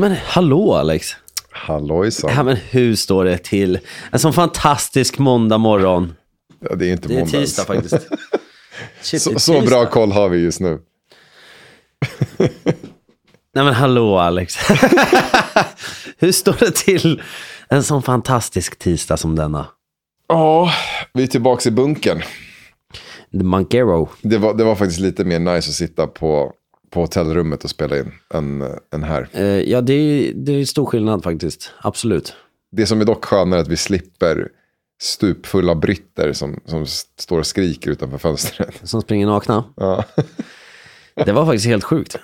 Nej men hallå Alex. Hallojsan. Ja, men hur står det till? En sån fantastisk måndag morgon. Ja, det är inte Det är måndag tisdag faktiskt. Shit, Så, så bra koll har vi just nu. Nej men hallå Alex. hur står det till en sån fantastisk tisdag som denna? Ja, vi är tillbaka i bunkern. The Monkero. Det var, det var faktiskt lite mer nice att sitta på, på hotellrummet och spela in än, än här. Eh, ja, det är, det är stor skillnad faktiskt. Absolut. Det som är dock skönare är att vi slipper stupfulla britter som, som står och skriker utanför fönstret. Som springer nakna. Ja. Det var faktiskt helt sjukt.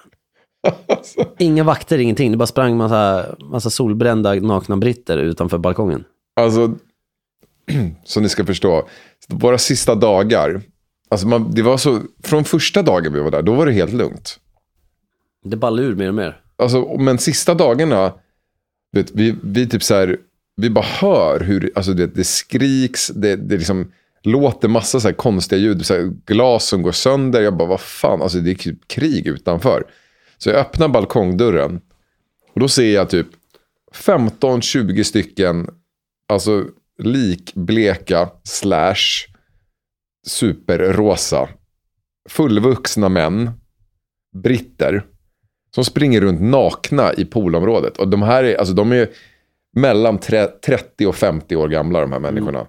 Inga vakter, ingenting. Det bara sprang massa, massa solbrända nakna britter utanför balkongen. Alltså, så ni ska förstå, våra sista dagar, alltså man, det var så, från första dagen vi var där, då var det helt lugnt. Det ballar ur mer och mer. Alltså, men sista dagarna, vet, vi, vi typ så här, vi bara hör hur, alltså det, det skriks, det, det liksom låter massa så här konstiga ljud, så här glas som går sönder. Jag bara, vad fan, alltså det är typ krig utanför. Så jag öppnar balkongdörren och då ser jag typ 15-20 stycken, alltså likbleka slash superrosa, fullvuxna män, britter, som springer runt nakna i poolområdet. Och de här är, alltså de är mellan tre- 30 och 50 år gamla de här människorna.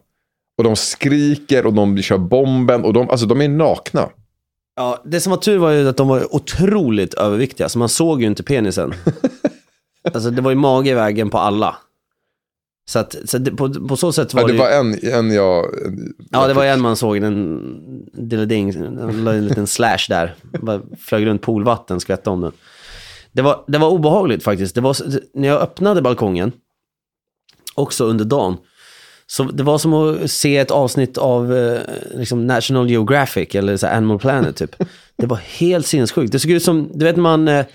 Och de skriker och de kör bomben och de, alltså de är nakna. Ja, det som var tur var ju att de var otroligt överviktiga, så man såg ju inte penisen. alltså det var ju mage i vägen på alla. Så, att, så det, på, på så sätt var Ja, det, det ju- var en, en jag... Ja, det var en man såg, en dilleding, en liten slash där. Bara flög runt poolvatten, skvätte om den. Det var, det var obehagligt faktiskt. Det var, när jag öppnade balkongen, också under dagen, så det var som att se ett avsnitt av eh, liksom National Geographic eller så Animal Planet typ. Det var helt sinnessjukt. Det såg ut som, du vet när man, eh,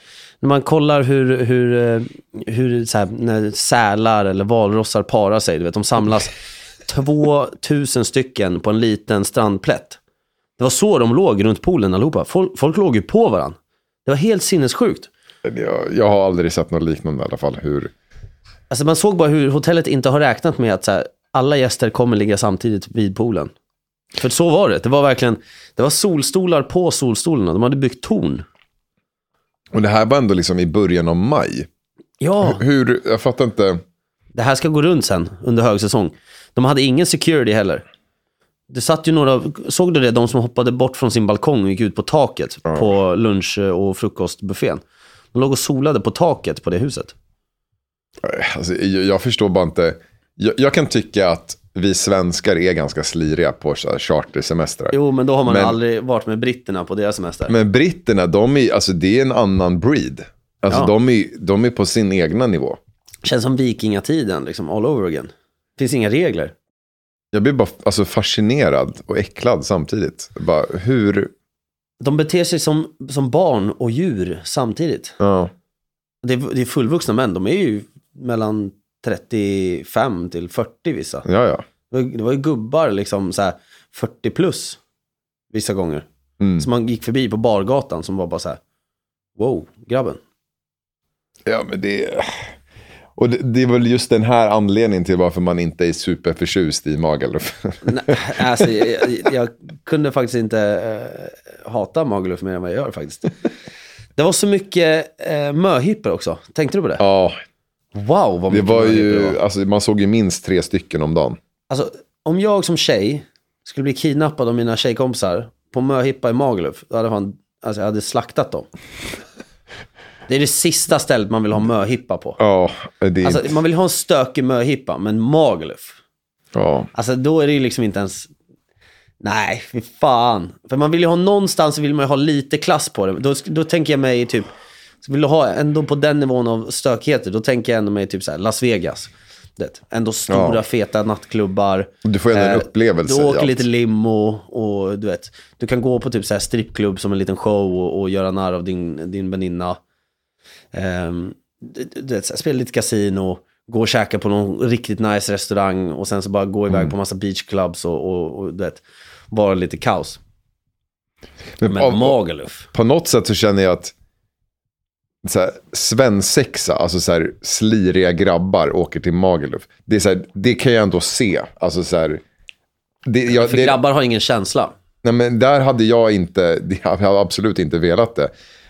när man kollar hur, hur, eh, hur så här, när sälar eller valrossar parar sig, du vet de samlas 2000 stycken på en liten strandplätt. Det var så de låg runt poolen allihopa. Folk, folk låg ju på varandra. Det var helt sinnessjukt. Jag, jag har aldrig sett något liknande i alla fall. Hur... Alltså man såg bara hur hotellet inte har räknat med att så här, alla gäster kommer ligga samtidigt vid poolen. För så var det. Det var verkligen, det var solstolar på solstolarna. De hade byggt torn. Och det här var ändå liksom i början av maj. Ja, Hur, jag fattar inte. det här ska gå runt sen under högsäsong. De hade ingen security heller. Det satt ju några, såg du det? De som hoppade bort från sin balkong och gick ut på taket på lunch och frukostbuffén. De låg och solade på taket på det huset. Alltså, jag, förstår bara inte. Jag, jag kan tycka att vi svenskar är ganska sliriga på chartersemestrar. Jo, men då har man Men- aldrig varit med britterna på deras semester. Men britterna, de är, alltså, det är en annan breed. Alltså, Ja. de, är, de är på sin egna nivå. Känns som vikingatiden, liksom all over again. Finns inga regler. Jag blir bara alltså, fascinerad och äcklad samtidigt. Bara, hur... De beter sig som, som barn och djur samtidigt. Ja. Det är, det är fullvuxna män, de är ju mellan 35 till 40 vissa. Ja, ja. Det var, det var ju gubbar liksom så här 40 plus vissa gånger. Mm. Som man gick förbi på bargatan som var bara så här, wow, grabben. Ja, men det... Och det, det är väl just den här anledningen till varför man inte är superförtjust i Magaluf. Nej, alltså, jag, jag kunde faktiskt inte eh, hata Magaluf mer än vad jag gör faktiskt. Det var så mycket eh, möhippor också. Tänkte du på det? ja, Wow, vad det mycket var möhippor ju... det var. Alltså, man såg ju minst tre stycken om dagen. Alltså, om jag som tjej skulle bli kidnappad av mina tjejkompisar på möhippa i Magaluf, då hade fan, alltså, jag hade slaktat dem. Det är det sista stället man vill ha möhippa på. Ja, det är Alltså, inte... man vill ha en stökig möhippa, men Magaluf. Ja. Alltså då är det ju liksom inte ens... Nej, fy fan. För man vill ju ha någonstans, vill man ju ha lite klass på det. Då, då tänker jag mig typ, så vill du ha ändå på den nivån av stökigheter, då tänker jag ändå mig typ så här Las Vegas. Det, ändå stora Ja. feta nattklubbar. Du får ändå en Eh, upplevelse Du åker allt. lite limo och du vet, du kan gå på typ så här strippklubb som en liten show och, och göra narr av din, din väninna. Här, spela lite kasino, gå och käka på någon riktigt nice restaurang och sen så bara gå iväg Mm. på massa beachclubs och, och, och vet, vara lite kaos. Men Men av- Magaluf. på något sätt så känner jag att så här, svensexa, alltså så här, sliriga grabbar åker till Magaluf. Det, är så här, det kan jag ändå se. Alltså så här, det, jag, För det, grabbar har ingen känsla. nej, men där hade jag inte, jag hade absolut inte velat det.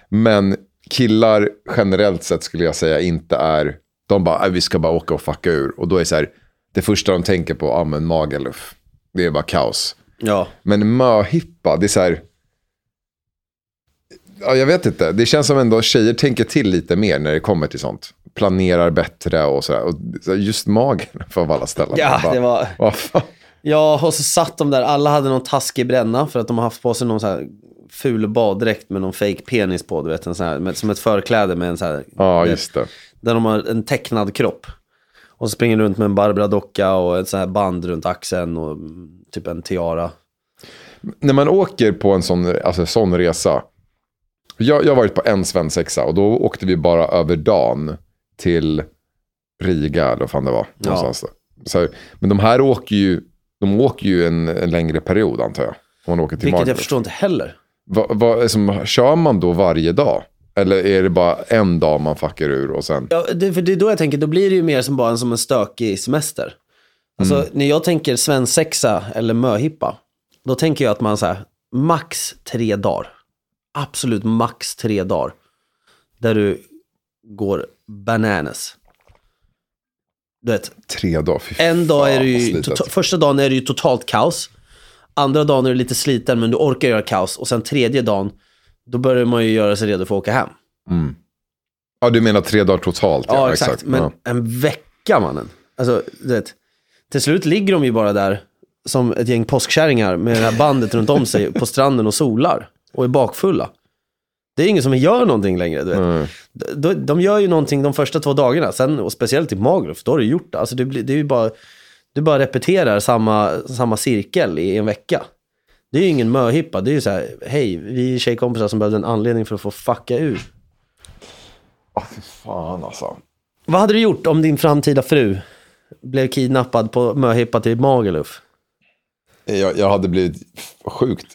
Men killar generellt sett skulle jag säga inte är, de bara, "Nej, vi ska bara åka och fucka ur. Och då är så här, det första de tänker på, ja men Magaluf, det är bara kaos. Ja. Men möhippa, det är så här... Ja, jag vet inte. Det känns som ändå tjejer tänker till lite mer när det kommer till sånt. Planerar bättre och sådär. Och just magen för alla ställen. Ja, Bara, det var... Vad fan? Ja, och så satt de där, alla hade någon taskig bränna för att de har haft på sig någon så här ful baddräkt med någon fake penis på, du vet, en sån här, med, som ett förkläde med en så här, Ja, just det. där de har en tecknad kropp. Och så springer runt med en Barbara-docka och ett sån här band runt axeln och mm, typ en tiara. När man åker på en sån, alltså, sån resa. Jag, jag har varit på en svensexa och då åkte vi bara över dagen till Riga eller vad fan det var. Där. Så men de här åker ju, de åker ju en, en längre period antar jag. Om man åker till Vilket jag Magaluf. förstår inte heller. Va, va, som, kör man då varje dag? Eller är det bara en dag man fuckar ur och sen? Ja, det, för det är då jag tänker, då blir det ju mer som bara en, som en stökig semester. Alltså Mm. när jag tänker svensexa eller möhippa, då tänker jag att man så här, max tre dagar. Absolut max tre dagar. Där du går bananas. Du vet, Tre dagar? Fy en dag är det ju, tota- första dagen är det ju totalt kaos. Andra dagen är du lite sliten men du orkar göra kaos. Och sen tredje dagen, då börjar man ju göra sig redo för att åka hem. Ja, du menar tre dagar totalt? Ja, exakt. Men Ja. en vecka mannen. Alltså, du vet. Till slut ligger de ju bara där som ett gäng påskkärringar med det här bandet runt om sig på stranden och solar. Och är bakfulla. Det är ingen som gör någonting längre. Du vet. Mm. De, de gör ju någonting de första två dagarna. Sen, och speciellt i Magaluf, då har du gjort det. Alltså, det, blir, det är ju bara, du bara repeterar samma, samma cirkel i en vecka. Det är ju ingen möhippa. Det är ju så här, hej, vi är tjejkompisar som behövde en anledning för att få fucka ur. Åh, fy fan alltså. Vad hade du gjort om din framtida fru blev kidnappad på möhippa till Magaluf? Jag, jag hade blivit sjukt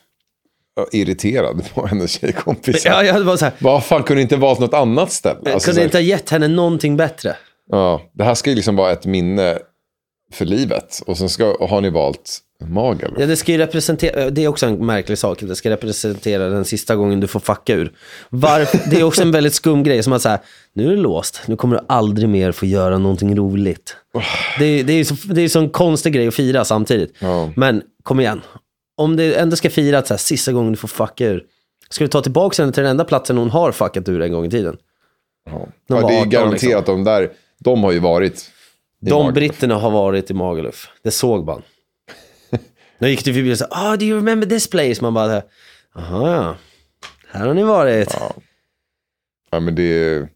irriterad på hennes tjejkompisar. Ja, jag bara så här, Vad fan, kunde inte valt något annat ställe? Alltså, kunde inte ha gett henne någonting bättre? ja, det här ska ju liksom vara ett minne för livet. Och sen ska, och har ni valt Magaluf. Ja, det ska ju representera, det är också en märklig sak, det ska representera den sista gången du får fucka ur. Varför, det är också en väldigt skum grej, som att säga, nu är det låst, nu kommer du aldrig mer få göra någonting roligt. Det, är- det är så, det är så en konstig grej att fira samtidigt. Ja. Men kom igen, om det ändå ska fira att så här, sista gången du får fucka ur, ska du ta tillbaka henne till den enda platsen hon har fuckat ur en gång i tiden? Ja. De Ja, det är 18 garanterat de där, de har ju varit De Magaluf. britterna har varit i Magaluf. Det såg man. Då gick det förbi och sa, ah, do you remember this place? Man bara, jaha ja, här har ni varit. Ja. ja, men det är...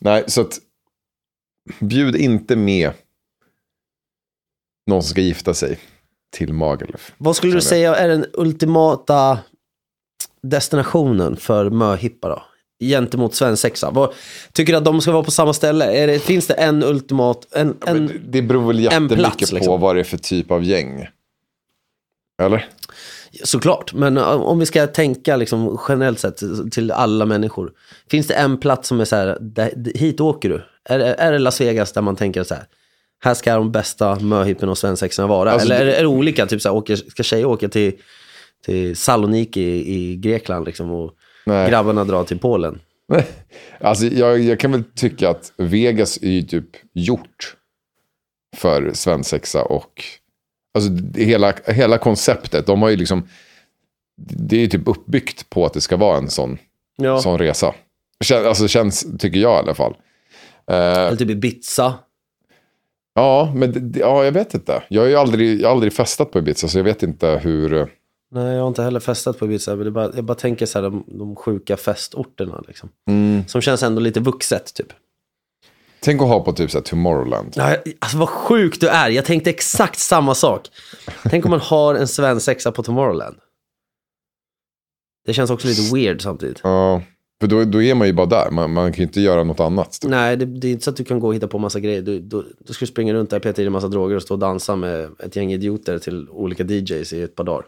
Nej, så att bjud inte med någon som ska gifta sig till Magaluf. Vad skulle du säga är den ultimata destinationen för möhippa då? Gentemot svensexa. Vad, tycker du att de ska vara på samma ställe? Det, finns det en ultimat, en, en, det beror väl jättemycket plats, på liksom. vad det är för typ av gäng. Eller? såklart, men uh, om vi ska tänka liksom generellt sett till alla människor. Finns det en plats som är så här, hit åker du? Är, det- är det Las Vegas där man tänker så här, här ska de bästa möhipporna och svensexorna vara? Alltså, Eller är det, är det olika? Typ så här, åker, ska tjejer åka till, till Saloniki i, i Grekland liksom, och Nej. grabbarna drar till Polen? Alltså, jag, jag kan väl tycka att Vegas är ju typ gjort för svensexa och alltså, hela, hela konceptet. De har ju liksom, det är ju typ uppbyggt på att det ska vara en sån, Ja, sån resa. Alltså känns, tycker jag i alla fall. Eh, eller typ Ibiza. ja, men ja, jag vet inte. Jag har ju aldrig, jag har aldrig festat på Ibiza, så jag vet inte hur... Nej, jag har inte heller festat på Ibiza. Men bara, jag bara tänker så här, de, de sjuka festorterna liksom. Mm. Som känns ändå lite vuxet typ. Tänk att ha på typ så Tomorrowland. Ja, alltså vad sjuk du är. Jag tänkte exakt samma sak. Tänk om man har en svensexa på Tomorrowland. Det känns också lite weird samtidigt. Ja, för då, då är man ju bara där. Man, man kan ju inte göra något annat. Typ. Nej, det, det är inte så att du kan gå och hitta på massa grejer. Du, du, du ska springa runt där, peta i dig massa droger och stå och dansa med ett gäng idioter till olika DJs i ett par dagar.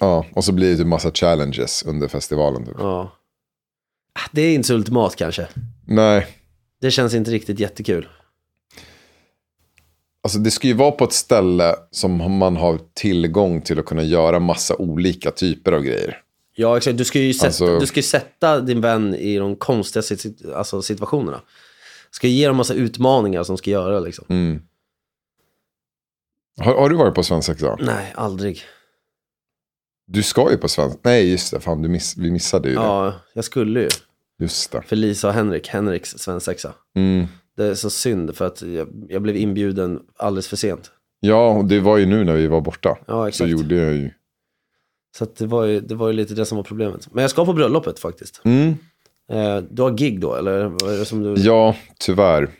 Ja, och så blir det typ massa challenges under festivalen. Typ. Ja. Det är inte så ultimat kanske. Nej, Det känns inte riktigt jättekul. alltså det ska ju vara på ett ställe som man har tillgång till att kunna göra massa olika typer av grejer. Ja, exakt. Du ska ju sätta, Alltså- du ska sätta din vän i de konstiga sit- alltså, situationerna. Du ska ge dem massa utmaningar som ska göra liksom. Mm. Har, har du varit på svensexa? Nej, aldrig. Du ska ju på svensk... Nej, just det. Fan, du miss... vi missade ju det. Ja, jag skulle ju. Just det. För Lisa och Henrik, Henriks svensexa. Mm. Det är så synd för att jag, jag blev inbjuden alldeles för sent. Ja, och det var ju nu när vi var borta. Ja, Så exakt. gjorde jag ju... Så det, var ju, det var ju lite det som var problemet. Men jag ska på bröllopet faktiskt. Mm. Eh, du har gig då, eller vad är det som du... Ja, tyvärr.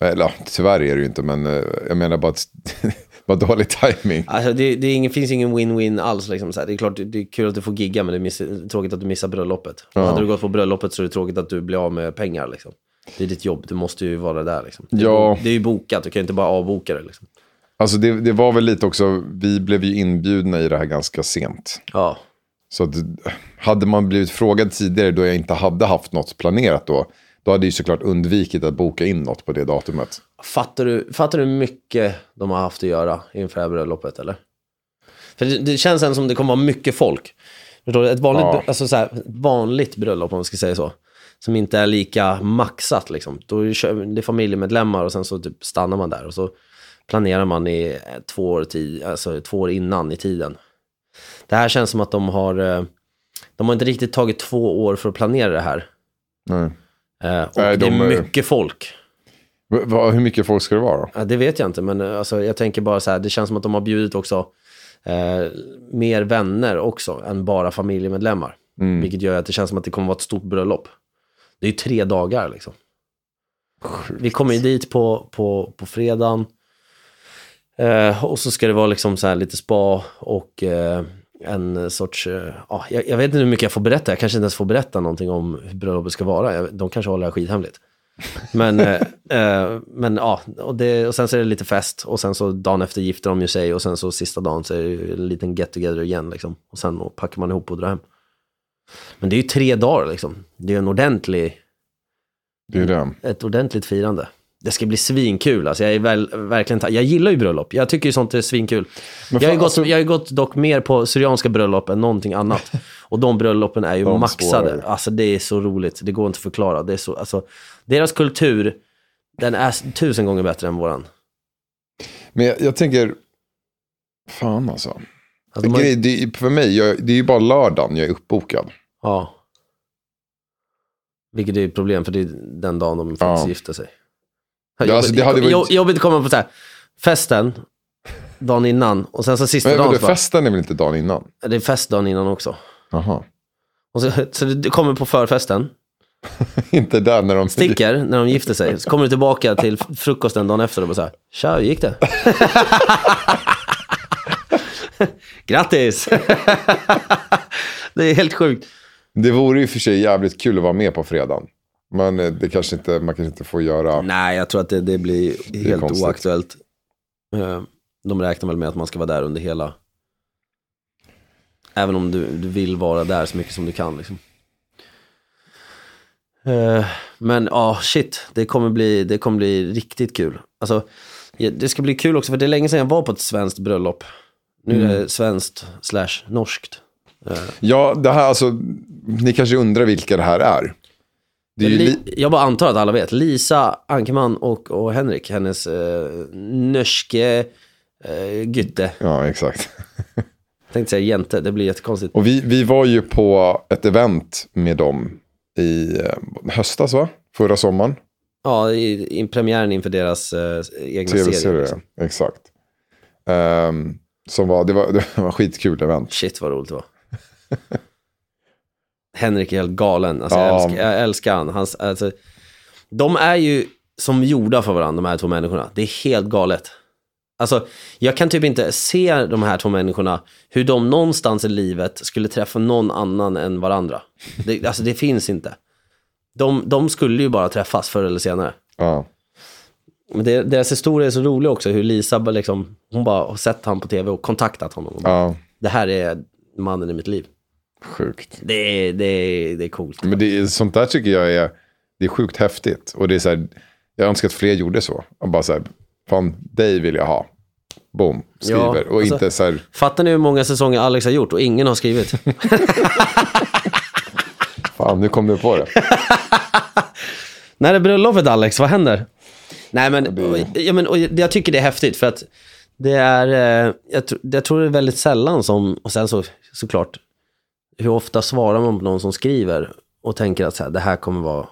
Eller tyvärr är det ju inte, men eh, jag menar bara att var dålig timing. Alltså, det, det ingen, finns ingen win-win alls. Liksom, så här. Det är klart det är kul att du får gigga, men det är miss, tråkigt att du missar bröllopet. Ja. Hade du gått på bröllopet så är det tråkigt att du blir av med pengar. Liksom. Det är ditt jobb, du måste ju vara där. Liksom. Det, är, Ja. det är ju bokat, du kan ju inte bara avboka det. Liksom. Alltså det, det var väl lite också, vi blev ju inbjudna i det här ganska sent. Ja, Så att, hade man blivit frågad tidigare då jag inte hade haft något planerat då, då hade jag ju såklart undvikit att boka in något på det datumet. Fattar du, fattar du hur mycket de har haft att göra inför det här bröllopet eller? För det, det känns ändå som det kommer vara mycket folk. Förstår du? Ett vanligt, Ja. alltså så här, vanligt bröllop om man ska säga så. Som inte är lika maxat liksom. Då är det, familjemedlemmar och sen så typ stannar man där. Och så planerar man i två år, tid, alltså två år innan i tiden. Det här känns som att de har, eh, de har inte riktigt tagit två år för att planera det här. Nej. Eh, Och Nej, det de är är- mycket folk. Va- hur mycket folk ska det vara då? Ja, det vet jag inte, men eh, alltså, jag tänker bara så här, det känns som att de har bjudit också eh, mer vänner också än bara familjemedlemmar. Mm. Vilket gör att det känns som att det kommer vara ett stort bröllop. Det är ju tre dagar liksom. Vi kommer ju dit på, på, på fredagen. Eh, och så ska det vara liksom så här lite spa och eh, en sorts... Eh, ja, jag, jag vet inte hur mycket jag får berätta. Jag kanske inte ens får berätta någonting om hur bröllopet ska vara. Jag, de kanske håller det här skithemligt. Men, eh, eh, men ja, och, det, och sen så är det lite fest. Och sen så dagen efter gifter de ju sig. Och sen så sista dagen så är det en liten get together igen. Liksom. Och sen då packar man ihop och drar hem. Men det är ju tre dagar liksom. Det är en ordentlig Det är det. ett ordentligt firande. Det ska bli svinkul. Alltså jag, är väl, verkligen, jag gillar ju bröllop. Jag tycker ju sånt är svinkul. Men Jag har, fan, gått, alltså- jag har gått dock mer på syrianska bröllop än någonting annat. Och de bröllopen är ju De maxade. spårar. Alltså det är så roligt. Det går inte att förklara. Det är så, alltså, deras kultur, den är tusen gånger bättre än våran. Men jag, jag tänker, fan alltså. Alltså, har- grej, det, för mig, jag, det är ju bara lördagen jag är uppbokad. Ja. Vilket är ett problem, för det är den dagen de faktiskt Ja. gifter sig. Ja, alltså, det hade varit- Jo- Jobbigt att komma på så här, festen, dagen innan, och sen så sista Men dagen så bara, festen är väl inte dagen innan? det är fest dagen innan också. Jaha. Och så, så du kommer på förfesten, inte där när de... sticker när de gifter sig, så kommer du tillbaka till frukosten dagen efter och bara så här, tja, hur gick det? Grattis! det är helt sjukt. Det vore ju för sig jävligt kul att vara med på fredagen. Men eh, det kanske inte, man kanske inte får göra... Nej, jag tror att det, det blir helt konstigt. oaktuellt. Eh, De räknar väl med att man ska vara där under hela... Även om du, du vill vara där så mycket som du kan. Liksom. Eh, Men ja, shit. Det kommer, bli, det kommer bli riktigt kul. Alltså, det ska bli kul också, för det är länge sedan jag var på ett svenskt bröllop. Nu är det svenskt slash norskt. Ja, det här alltså... Ni kanske undrar vilka det här är. Li... Jag bara antar att alla vet. Lisa Ankerman och, och Henrik, hennes eh, norske eh, gytte. Ja, exakt. Tänkte säga jente, det blir jättekonstigt. Och vi, vi var ju på ett event med dem i eh, höstas, va? Förra sommaren. Ja, i, i premiären inför deras eh, egna serie. Tv-serie, Liksom. exakt. Ehm, som var, det, var, det var skitkul event. Shit vad roligt det var. Henrik är helt galen. Alltså, Ja. jag, älskar, jag älskar han. Hans, alltså, de är ju som gjorda för varandra, de här två människorna. Det är helt galet. Alltså, jag kan typ inte se de här två människorna, hur de någonstans i livet skulle träffa någon annan än varandra. Det, alltså det finns inte. De, de skulle ju bara träffas förr eller senare. Ja. Men det, deras historia är så rolig också, hur Lisa liksom, hon bara har sett han på tv och kontaktat honom. Och bara, Ja. Det här är mannen i mitt liv. Sjukt. Det är, det är, det är coolt. Men det är, sånt där tycker jag är, det är sjukt häftigt. Och det är så här, jag önskar att fler gjorde så. Och bara så här, fan, dig vill jag ha. Boom, skriver. Ja, och alltså- inte så här, Fattar ni hur många säsonger Alex har gjort och ingen har skrivit? fan nu kom du på det. När är bröllopet Alex? Vad händer? Nej men, och, ja, men och jag tycker det är häftigt för att det är, eh, jag, tr- jag tror det är väldigt sällan som, och sen så såklart, hur ofta svarar man på någon som skriver och tänker att så här, det här kommer vara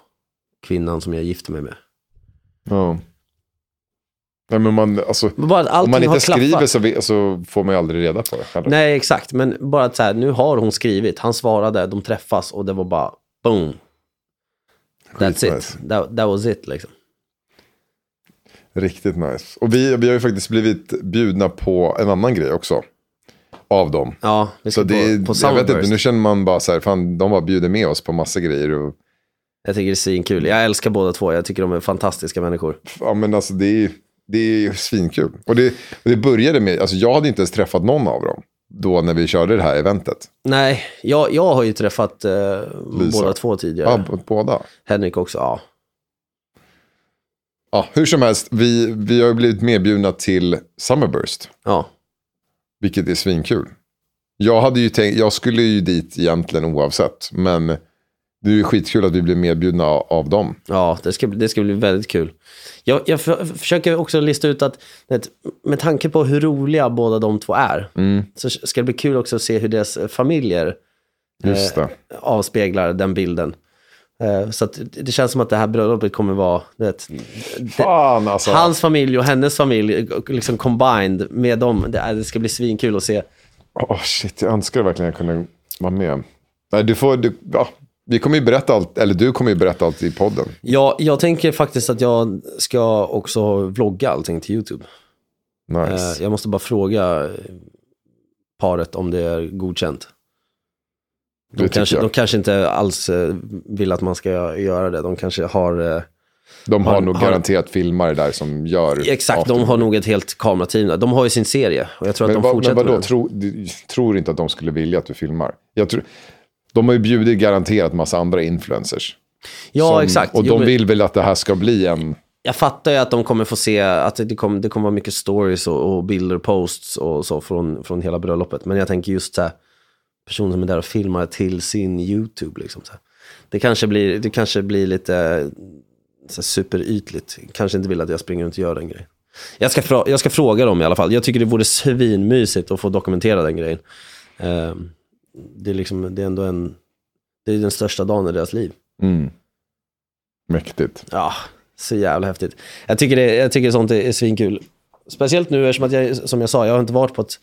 kvinnan som jag gifter mig med. Ja. Nej, men man, alltså, bara om man inte skriver så, vi- så får man ju aldrig reda på det. heller. Nej, exakt. Men bara att så här, nu har hon skrivit, han svarade, de träffas och det var bara boom. That's Skitnice. it. That, that was it liksom. Riktigt nice. Och vi, vi har ju faktiskt blivit bjudna på en annan grej också. Av dem. Ja, vi ska Så det, på, jag vet inte, nu känner man bara så här, fan de bara bjuder med oss på massa grejer. Och, Jag tycker det är svinkul. Jag älskar båda två. Jag tycker de är fantastiska människor. ja men alltså det är, det är svinkul. Och det, och det började med, alltså jag hade inte ens träffat någon av dem. Då när vi körde det här eventet. Nej, jag, jag har ju träffat eh, båda två tidigare. Ja, båda. Henrik också, ja. Ja, hur som helst, vi, vi har blivit medbjudna till Summerburst. Ja, Vilket är svinkul. Jag hade ju tänkt, jag skulle ju dit egentligen oavsett. Men det är ju skitkul att vi blev medbjudna av, dem. ja det, ska, det ska bli väldigt kul. Jag, jag för, försöker också lista ut att, vet, med tanke på hur roliga båda de två är, Mm, så ska det bli kul också att se hur deras familjer just det. avspeglar den bilden. Eh, så det känns som att det här bröllopet kommer vara, vet, Fan alltså. hans familj och hennes familj liksom combined med dem. Det, det ska bli svinkul att se. Åh shit, jag önskar verkligen att jag kunde vara med. Nej, du får, du, ja, vi kommer ju berätta allt, eller du kommer ju berätta allt i podden. Ja, jag tänker faktiskt att jag ska också vlogga allting till YouTube. Nice. Eh, jag måste bara fråga eh, paret om det är godkänt. De kanske, de kanske inte alls eh, vill att man ska göra det. De kanske har... eh, de har har- nog har- garanterat filmare där som gör Exakt, de har nog ett helt kamerateam där. De har ju sin serie och jag tror Men, att de men fortsätter vadå, med tro, tror inte att de skulle vilja att du filmar? Jag tror, de har ju bjudit garanterat massa andra influencers. Ja, som, exakt. Och Jo, de men- vill väl att det här ska bli en... Jag fattar ju att de kommer få se att det kommer, det kommer vara mycket stories och, och bilder, posts och så från, från hela bröllopet. Men jag tänker just så här, personer som är där och filmar till sin YouTube. Liksom, så här. Det, kanske blir, det kanske blir lite så här, superytligt. Kanske inte vill att jag springer runt och gör den grejen. Jag ska, jag ska fråga dem i alla fall. Jag tycker det vore svinmysigt att få dokumentera den grejen. Ehm, det, är liksom, det är ändå en, det är den största dagen i deras liv. Mm, mäktigt. Ja, så jävla häftigt. Jag tycker, det, jag tycker sånt är, är svinkul. Speciellt nu eftersom att jag, som jag sa, jag har inte varit på ett,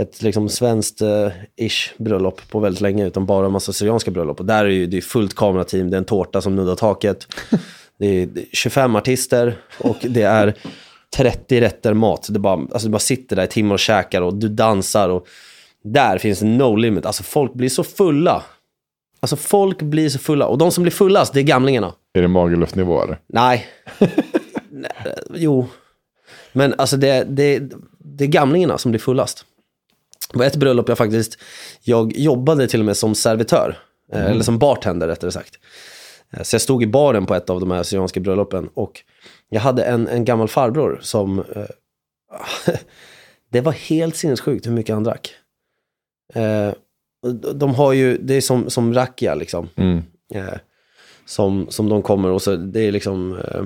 ett liksom svenskt eh, ish bröllop på väldigt länge, utan bara en massa syrianska bröllop. Och där är ju, det är fullt kamerateam, det är en tårta som nuddar taket. Det är, det är 25 artister och det är 30 rätter mat. Det bara, alltså du bara sitter där i timmar och käkar och du dansar. och Där finns no limit. Alltså folk blir så fulla. Alltså folk blir så fulla. Och de som blir fullast, det är gamlingarna. Är det Magaluf-nivå eller? Nej. Nej, jo. Men alltså det, det, det är gamlingarna som blir fullast. Det var ett bröllop jag faktiskt, jag jobbade till och med som servitör. eh, Eller som bartender rättare sagt. Eh, Så jag stod i baren på ett av de här syrianska bröllopen. Och jag hade en, en gammal farbror som... Eh, det var helt sinnessjukt hur mycket han drack. Eh, de har ju, det är som, som rakia liksom Mm. eh, som, som de kommer och så det är liksom, eh,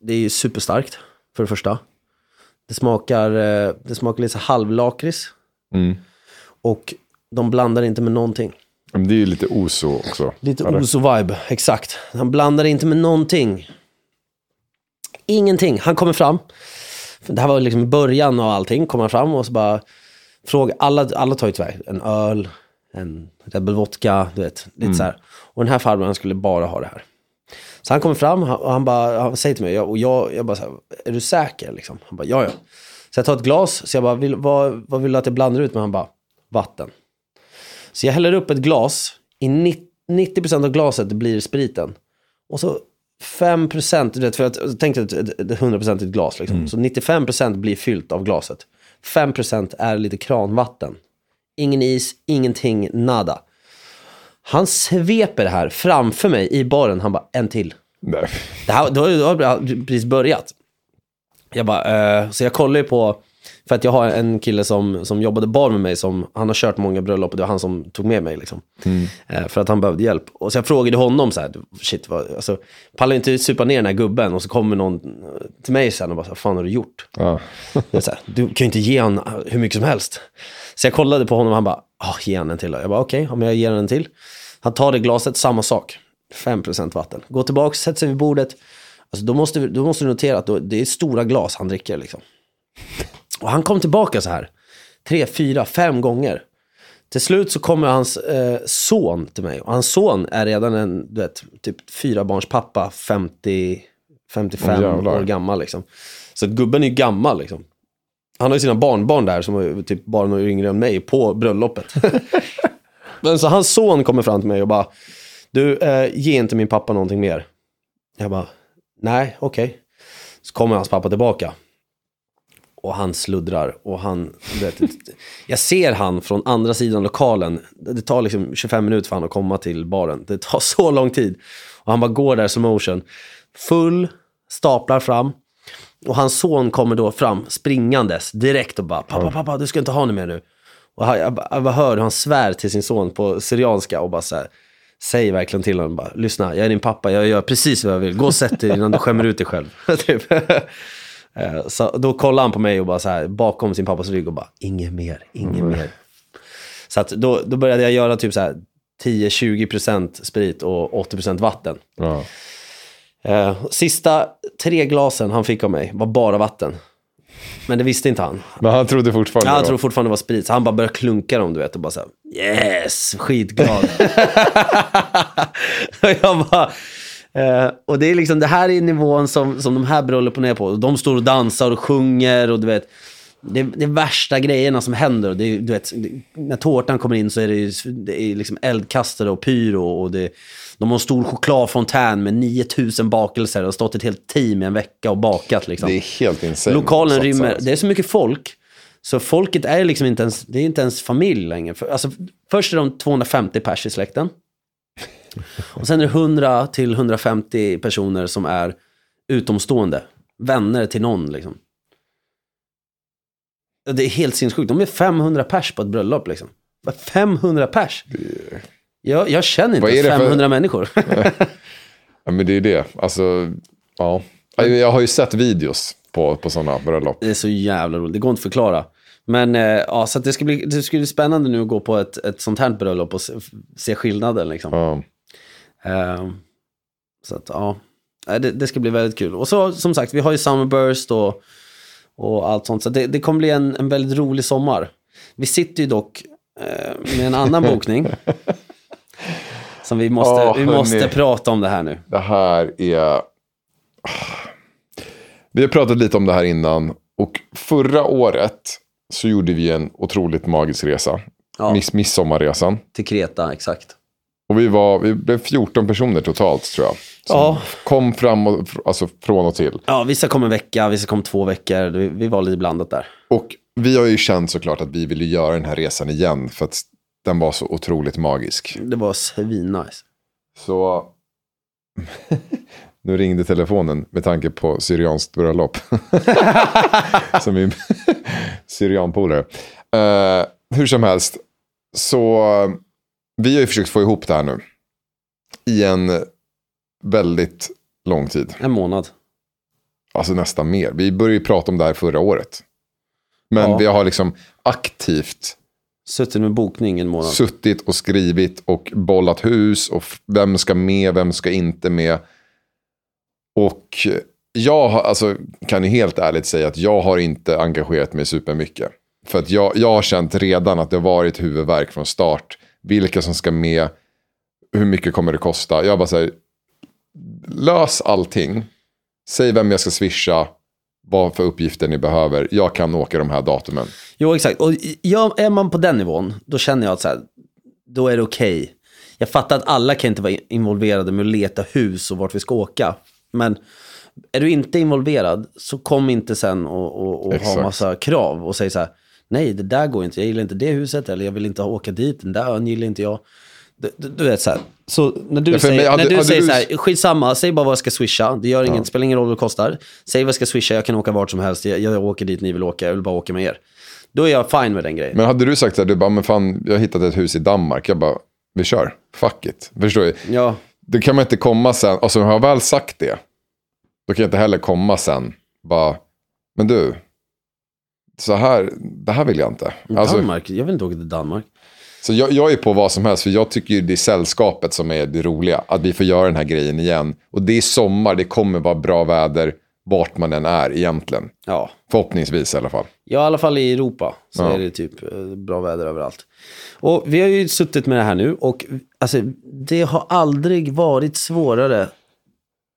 det är ju superstarkt för det första. Det smakar, det smakar lite halvlakrits Mm. och de blandar inte med någonting. Men det är ju lite oso också. Lite oso-vibe, exakt. Han blandar inte med någonting. Ingenting. Han kommer fram. Det här var liksom början av allting. Kommer han fram och så bara frågar. Alla, alla tar ju tyvärr en öl, en Red Bull vodka, du vet. Lite så här. Och den här farbrorn skulle bara ha det här. Så han kommer fram och han- och bara, han säger till mig, jag- och jag, jag bara så här, är du säker? Liksom. Han bara, ja ja. Så jag tar ett glas, så jag bara, vill, vad, vad vill du att jag blandar ut med? Han bara, vatten. Så jag häller upp ett glas, i 90 90% av glaset blir spriten. Och så 5%, du vet, för att, tänk dig ett, ett, ett 100% glas liksom. Så 95% blir fyllt av glaset. 5% är lite kranvatten. Ingen is, ingenting, nada. Han sveper det här framför mig i baren. Han bara, en till. Nej. Det här, då har det precis börjat. Jag bara, eh, så jag kollar ju på, för att jag har en kille som, som jobbade bar med mig, som, han har kört många bröllop och det var han som tog med mig. Liksom. Eh, för att han behövde hjälp. Och så jag frågade honom så här, shit, vad, alltså, pallar inte supa ner den här gubben? Och så kommer någon till mig sen och bara, vad fan har du gjort? Ja. Så här, du kan ju inte ge honom hur mycket som helst. Så jag kollade på honom och han bara, ah, ge han en till då. Jag bara, okej, om jag ger han en till. Han tar det glaset, samma sak. 5% vatten. Går tillbaka, sätter sig vid bordet. Alltså, då, måste, då måste du notera att då, det är stora glas han dricker. Liksom. Och han kom tillbaka så här. Tre, fyra, fem gånger. Till slut så kommer hans eh, son till mig. Och hans son är redan en, du vet, typ fyra barns pappa, 50, 55 Åh, jävlar. år gammal liksom. Så att gubben är ju gammal liksom. Han har ju sina barnbarn där som är typ bara några yngre än mig på bröllopet. Men så hans son kommer fram till mig och bara, du, eh, ge inte min pappa någonting mer. Jag bara, nej, okej. Så kommer hans pappa tillbaka. Och han sluddrar och han, vet, jag ser han från andra sidan lokalen. Det tar liksom 25 minuter för han att komma till baren. Det tar så lång tid. Och han bara går där som motion. Full, staplar fram. Och hans son kommer då fram springandes direkt och bara, pappa, pappa, du ska inte ha det mer nu. Och jag, bara- jag bara hör hur han svär till sin son på syrianska och bara så här, säger verkligen till honom, bara, lyssna, jag är din pappa, jag gör precis vad jag vill, gå och sätt dig innan du skämmer ut dig själv. typ. Eh, så då kollar han på mig och bara så här, bakom sin pappas rygg och bara, inget mer, inget mer. Så att då, då började jag göra typ så här 10-20% sprit och 80% vatten. Ja. Eh, sista tre glasen han fick av mig var bara vatten. Men det visste inte han. Men han trodde fortfarande Ja, han tror fortfarande det var sprit, så han bara började klunka dem, du vet, och bara så här, yes, skitglad. och jag bara, eh, och det är liksom, det här är nivån som, som de här bröllopen är på. De står och dansar och sjunger och du vet, det, det är värsta grejerna som händer. Det är, du vet, det, när tårtan kommer in så är det, ju- det är liksom eldkastare och pyro. Och det, de har en stor chokladfontän med 9000 bakelser och har stått ett helt team i en vecka och bakat. Liksom. Det är helt insane. Lokalen rymmer, det är så mycket folk. Så folket är liksom inte ens, det är inte ens familj längre. För, alltså, först är de 250 pers i släkten. Och sen är det 100 till 150 personer som är utomstående. Vänner till någon liksom. Det är helt sinnessjukt. De är 500 pers på ett bröllop liksom. Vad, 500 pers? Jag, jag känner inte är ens det för- 500 människor. Ja, men det är det. Alltså, ja. Jag har ju sett videos på, på sådana bröllop. Det är så jävla roligt, det går inte att förklara. Men eh, ja, så det, ska bli, det ska bli spännande nu att gå på ett, ett sånt här bröllop och se, se skillnaden. Liksom. Ja. Eh, så att ja, det, det ska bli väldigt kul. Och så som sagt, vi har ju Summerburst och, och allt sånt. Så det, det kommer bli en, en väldigt rolig sommar. Vi sitter ju dock eh, med en annan bokning. som vi måste, Åh, vi måste hörni. prata om det här nu. Det här är... Vi har pratat lite om det här innan. Och förra året så gjorde vi en otroligt magisk resa. Ja. Miss, midsommarresan. Till Kreta, exakt. Och vi, var, vi blev 14 personer totalt tror jag. Som Ja. kom fram och, alltså från och till. Ja, vissa kom en vecka, vissa kom två veckor. Vi, vi var lite blandat där. Och vi har ju känt såklart att vi ville göra den här resan igen. För att den var så otroligt magisk. Det var svinnice. Så nu ringde telefonen med tanke på Syrianskt bröllop. som min Syrianpolare. Uh, hur som helst, så vi har ju försökt få ihop det här nu. I en väldigt lång tid. En månad. Alltså nästan mer. Vi började ju prata om det här förra året. Men Ja. vi har liksom aktivt Suttit med bokning en månad. suttit och skrivit och bollat hus och vem ska med, vem ska inte med. Och jag har, alltså, kan ju helt ärligt säga att jag har inte engagerat mig supermycket. För att jag, jag har känt redan att det har varit huvudvärk från start. Vilka som ska med, hur mycket kommer det kosta. Jag bara säger, lös allting. Säg vem jag ska swisha, vad för uppgifter ni behöver. Jag kan åka de här datumen. Jo, exakt. Och ja, är man på den nivån, då känner jag att så här, då är det okej. Jag fattar att alla kan inte vara involverade med att leta hus och vart vi ska åka. Men är du inte involverad så kom inte sen och, och, och ha massa krav och säg så här, nej det där går inte, jag gillar inte det huset eller jag vill inte åka dit, den där ön gillar inte jag. Du, du, du vet så här. Så när du Ja, säger, mig, hade- när du säger du- så här, skitsamma, säg bara vad jag ska swisha. Det gör inget, spelar ingen roll vad det kostar. Säg vad jag ska swisha, jag kan åka vart som helst. Jag, jag åker dit ni vill åka, jag vill bara åka med er. Då är jag fine med den grejen. Men hade du sagt så här, du bara, men fan, jag har hittat ett hus i Danmark. Jag bara, vi kör. Fuck it. Förstår du? Ja, Det kan man inte komma sen. Alltså, har jag väl sagt det, då kan jag inte heller komma sen. Bara, men du, så här, det här vill jag inte. Alltså, Danmark, jag vill inte åka till Danmark. så jag, jag är på vad som helst, för jag tycker det är sällskapet som är det roliga. Att vi får göra den här grejen igen. Och det är sommar, det kommer vara bra väder vart man än är egentligen. Ja, Förhoppningsvis i alla fall. Ja, i alla fall i Europa så Ja. är det typ eh, bra väder överallt. Och vi har ju suttit med det här nu och alltså, det har aldrig varit svårare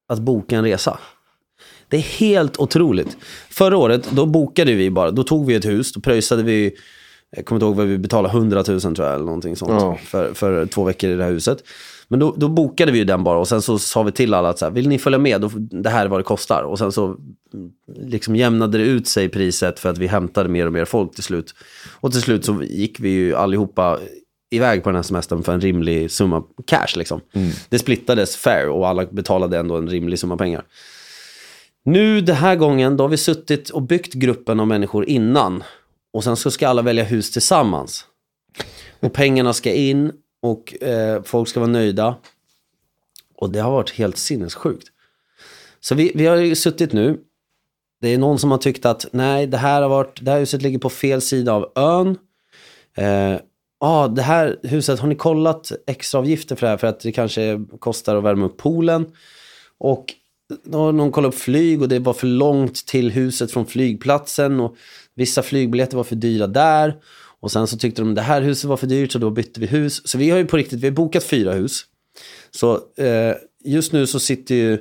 att boka en resa. Det är helt otroligt. Förra året, då bokade vi bara, då tog vi ett hus, då pröjsade vi, jag kommer inte ihåg vad vi betalade, 100 000 tror jag, eller någonting sånt, Ja. för, för två veckor i det här huset. Men då, då bokade vi ju den bara och sen så sa vi till alla att så här, vill ni följa med, då, det här är vad det kostar. Och sen så mm, liksom jämnade det ut sig priset för att vi hämtade mer och mer folk till slut. Och till slut så gick vi ju allihopa iväg på den här semestern för en rimlig summa cash liksom. Det splittades fair och alla betalade ändå en rimlig summa pengar. Nu den här gången, då har vi suttit och byggt gruppen av människor innan. Och sen så ska alla välja hus tillsammans. Och pengarna ska in och eh, folk ska vara nöjda. Och det har varit helt sinnessjukt. Så vi, vi har ju suttit nu. Det är någon som har tyckt att nej, det här, har varit, det här huset ligger på fel sida av ön. Eh, ah, det här huset, har ni kollat extraavgifter för det här? För att det kanske kostar att värma upp poolen. Och då har någon kollat upp flyg och det var för långt till huset från flygplatsen. Och vissa flygbiljetter var för dyra där. Och sen så tyckte de det här huset var för dyrt så då bytte vi hus. Så vi har ju på riktigt, vi har bokat fyra hus. Så eh, just nu så sitter ju,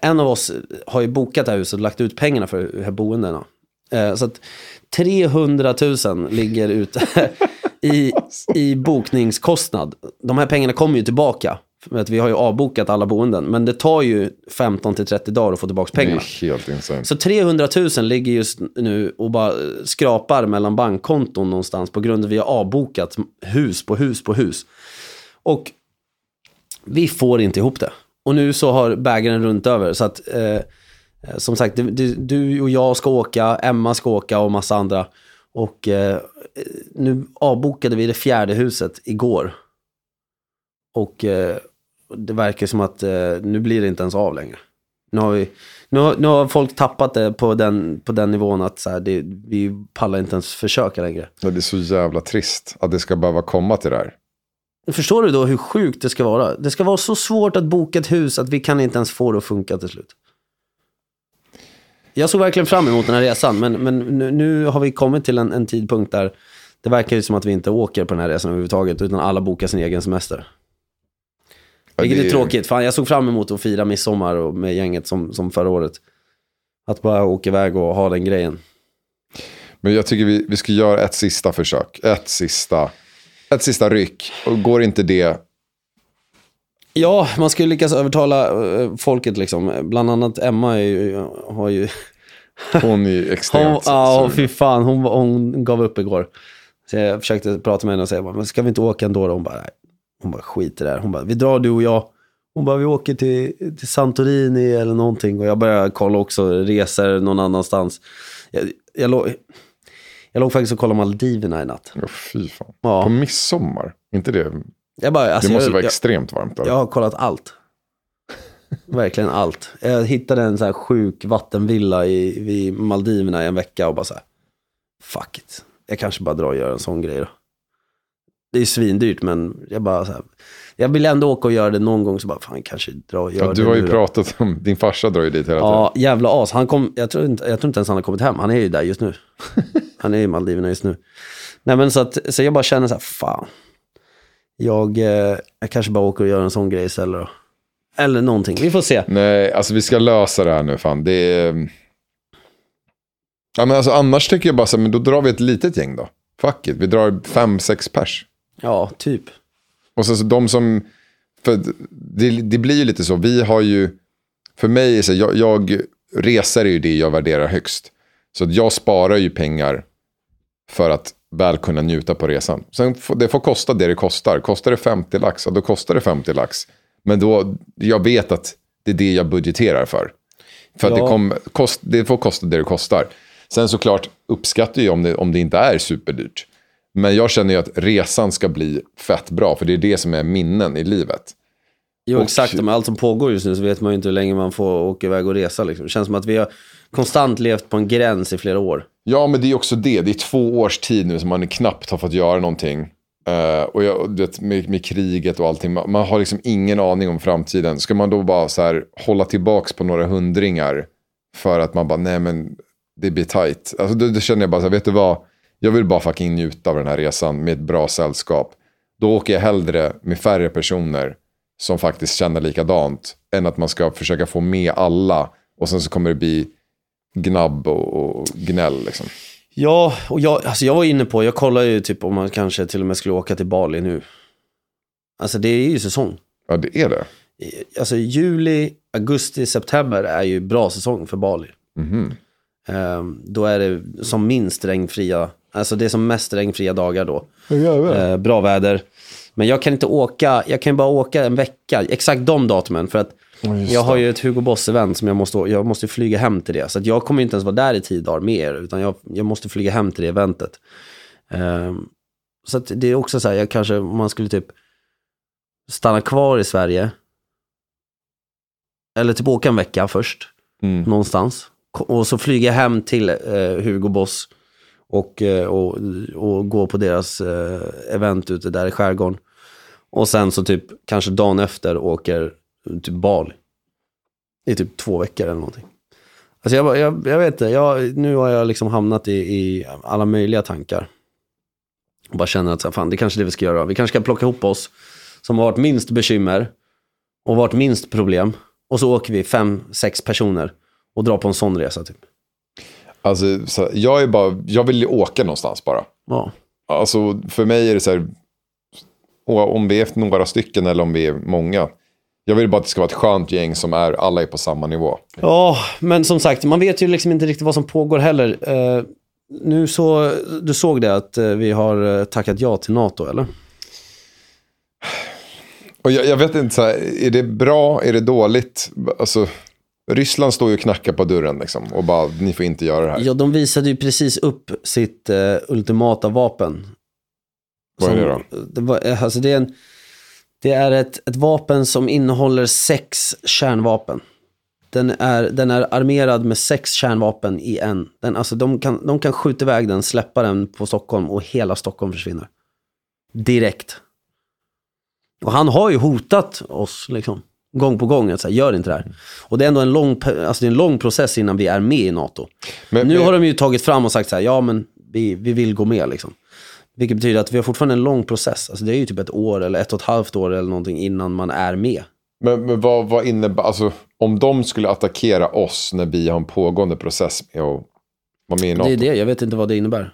en av oss har ju bokat det här huset och lagt ut pengarna för de här boendena. Eh, så att 300 000 ligger ute i, i bokningskostnad. De här pengarna kommer ju tillbaka. För att vi har ju avbokat alla boenden. Men det tar ju 15 till 30 dagar att få tillbaka Det pengarna. är helt insane. Så 300 000 ligger just nu och bara skrapar mellan bankkonton någonstans på grund av att vi har avbokat hus på hus på hus. Och vi får inte ihop det. Och nu så har bägaren runt över. Så att, eh, som sagt, du, du- du och jag ska åka, Emma ska åka och massa andra. Och eh, nu avbokade vi det fjärde huset igår. Och eh, det verkar som att eh, nu blir det inte ens av längre. Nu har, vi, nu har, nu har folk tappat det på den, på den nivån att så här, det, vi pallar inte ens försöka längre. Ja, Det är så jävla trist att det ska behöva komma till det här. Förstår du då hur sjukt det ska vara? Det ska vara så svårt att boka ett hus att vi kan inte ens få det att funka till slut. Jag såg verkligen fram emot den här resan, men, men nu, nu har vi kommit till en, en tidpunkt där det verkar ju som att vi inte åker på den här resan överhuvudtaget, utan alla bokar sin egen semester. Ja, Vilket det är tråkigt, fan jag såg fram emot att fira midsommar och med gänget som, som förra året. Att bara åka iväg och ha den grejen. Men jag tycker vi, vi ska göra ett sista försök. Ett sista, ett sista ryck. Och går inte det, Ja, man skulle lyckas övertala eh, folket liksom. Bland annat Emma är ju, har ju... hon är Hon, extremt ja, sugen. fy fan. Hon, hon gav upp igår. Så jag försökte prata med henne och säga, men ska vi inte åka ändå då? Hon bara, nej. Hon bara, skit i det här. Hon bara, vi drar du och jag. Hon bara, vi åker till, till Santorini eller någonting. Och jag började kolla också resor någon annanstans. Jag, jag, låg, jag låg faktiskt och kollade Maldiverna i natt. Ja, fy fan. Ja. På midsommar, inte det? Jag bara, alltså, det måste jag, vara extremt varmt där. Jag har kollat allt. Verkligen allt. Jag hittade en så här sjuk vattenvilla i, vid Maldiverna i en vecka och bara så här, fuck it. Jag kanske bara drar och gör en sån grej då. Det är svindyrt men jag bara så här, jag vill ändå åka och göra det någon gång så bara, fan kanske dra och göra Ja, du har ju pratat om, din farsa drar ju dit hela tiden. Ja, jävla as. Han kom, jag, tror inte, jag tror inte ens han har kommit hem. Han är ju där just nu. Han är i Maldiverna just nu. Nej men så, att, så jag bara känner så här, fan. Jag, eh, jag kanske bara åker och gör en sån grej istället. Eller någonting, vi får se. Nej, alltså vi ska lösa det här nu fan. Det är... Ja, men alltså, annars tycker jag bara så här, men då drar vi ett litet gäng då. Fuck it, vi drar fem, sex pers. Ja, typ. Och så, så de som, för det, det blir ju lite så, vi har ju, för mig, så, jag, jag, resor är ju det jag värderar högst. Så jag sparar ju pengar för att väl kunna njuta på resan. Sen får, det får kosta det det kostar. Kostar det 50 lax, ja, då kostar det 50 lax. Men då, jag vet att det är det jag budgeterar för. För Ja. det, kom, kost, det får kosta det det kostar. Sen såklart uppskattar jag om det, om det inte är superdyrt. Men jag känner ju att resan ska bli fett bra, för det är det som är minnen i livet. Jo, Och- exakt. Med allt som pågår just nu så vet man ju inte hur länge man får åka iväg och resa. Liksom. Det känns som att vi har konstant levt på en gräns i flera år. Ja, men det är också det. Det är två års tid nu som man knappt har fått göra någonting. Eh, och jag, vet, med, med kriget och allting, man, man har liksom ingen aning om framtiden. Ska man då bara så här, hålla tillbaks på några hundringar för att man bara, nej men det blir tight. Alltså då, då känner jag bara så här, vet du vad? Jag vill bara fucking njuta av den här resan med ett bra sällskap. Då åker jag hellre med färre personer som faktiskt känner likadant än att man ska försöka få med alla och sen så kommer det bli gnabb och, och gnäll liksom. Ja, och jag, alltså jag var inne på, jag kollar ju typ om man kanske till och med skulle åka till Bali nu. Alltså det är ju säsong. Ja, det är det. Alltså juli, augusti, september är ju bra säsong för Bali. Mhm. Ehm, då är det som minst regnfria, alltså det är som mest regnfria dagar då. Eh, bra väder. Men jag kan inte åka, jag kan ju bara åka en vecka, exakt de datumen. För att just jag har det. ju ett Hugo Boss-event som jag måste, jag måste flyga hem till det. Så att jag kommer inte ens vara där i tio dagar med er, utan jag, jag måste flyga hem till det eventet. Ehm, så att det är också så här, jag kanske, om man skulle typ stanna kvar i Sverige. Eller typ åka en vecka först, Mm. någonstans. Och så flyga hem till eh, Hugo Boss och, eh, och, och gå på deras eh, event ute där i skärgården. Och sen så typ kanske dagen efter åker typ Bali. I typ två veckor eller någonting. Alltså jag, jag, jag vet inte, jag, nu har jag liksom hamnat i, i alla möjliga tankar. Och bara känner att så här, fan, det kanske är det vi ska göra. Vi kanske ska plocka ihop oss som har varit minst bekymmer och varit minst problem. Och så åker vi fem, sex personer och drar på en sån resa typ. Alltså, så, jag, är bara, jag vill ju åka någonstans bara. Ja. Alltså, för mig är det så här, om vi är några stycken eller om vi är många. Jag vill bara att det ska vara ett skönt gäng som är, alla är på samma nivå. Ja, men som sagt, man vet ju liksom inte riktigt vad som pågår heller. Eh, nu så, du såg det att eh, vi har eh, tackat ja till NATO, eller? Och jag, jag vet inte, så här, är det bra, är det dåligt? Alltså, Ryssland står ju och knackar på dörren liksom, och bara, ni får inte göra det här. Ja, de visade ju precis upp sitt eh, ultimata vapen. Vad är det Som- Det, var, eh, alltså det är, en, det är ett, ett vapen som innehåller sex kärnvapen. Den är, den är armerad med sex kärnvapen i en. Den, alltså de, kan, de kan skjuta iväg den, släppa den på Stockholm och hela Stockholm försvinner. Direkt. Och han har ju hotat oss liksom, gång på gång att säga, gör inte det här. Och det är ändå en lång, alltså det är en lång process innan vi är med i NATO. Men, Nu men, har de ju tagit fram och sagt så här, ja men vi, vi vill gå med liksom. Vilket betyder att vi har fortfarande en lång process. Alltså det är ju typ ett år eller ett och ett halvt år eller någonting innan man är med. men, men vad, vad innebär, alltså, om de skulle attackera oss när vi har en pågående process med att vara med i NATO. Det är det, jag vet inte vad det innebär.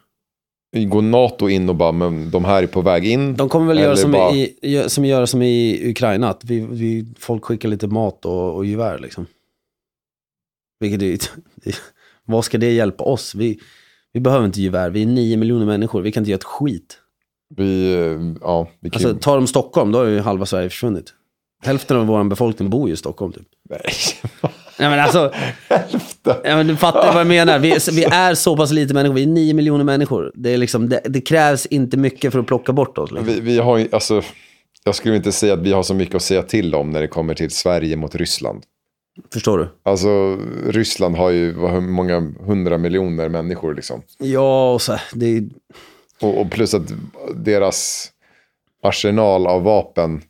Går NATO in och bara, men de här är på väg in. De kommer väl göra som, bara- i, som, gör som i Ukraina, att vi, vi, folk skickar lite mat och, och gevär liksom. Vilket är, vad ska det hjälpa oss? Vi, vi behöver inte gevär, vi är nio miljoner människor, vi kan inte göra ett skit. Vi, eh, ja, vi kan Alltså tar de Stockholm, då har ju halva Sverige försvunnit. Hälften av vår befolkning bor ju i Stockholm typ. Nej. Nej men alltså, ja, men du fattar vad jag menar. Vi, vi är så pass lite människor, vi är nio miljoner människor. Det, är liksom, det, det krävs inte mycket för att plocka bort oss. Liksom. Vi, vi har alltså, jag skulle inte säga att vi har så mycket att säga till om när det kommer till Sverige mot Ryssland. Förstår du? Alltså, Ryssland har ju hur många hundra miljoner människor liksom. Ja, och så, det Och, och plus att deras arsenal av vapen,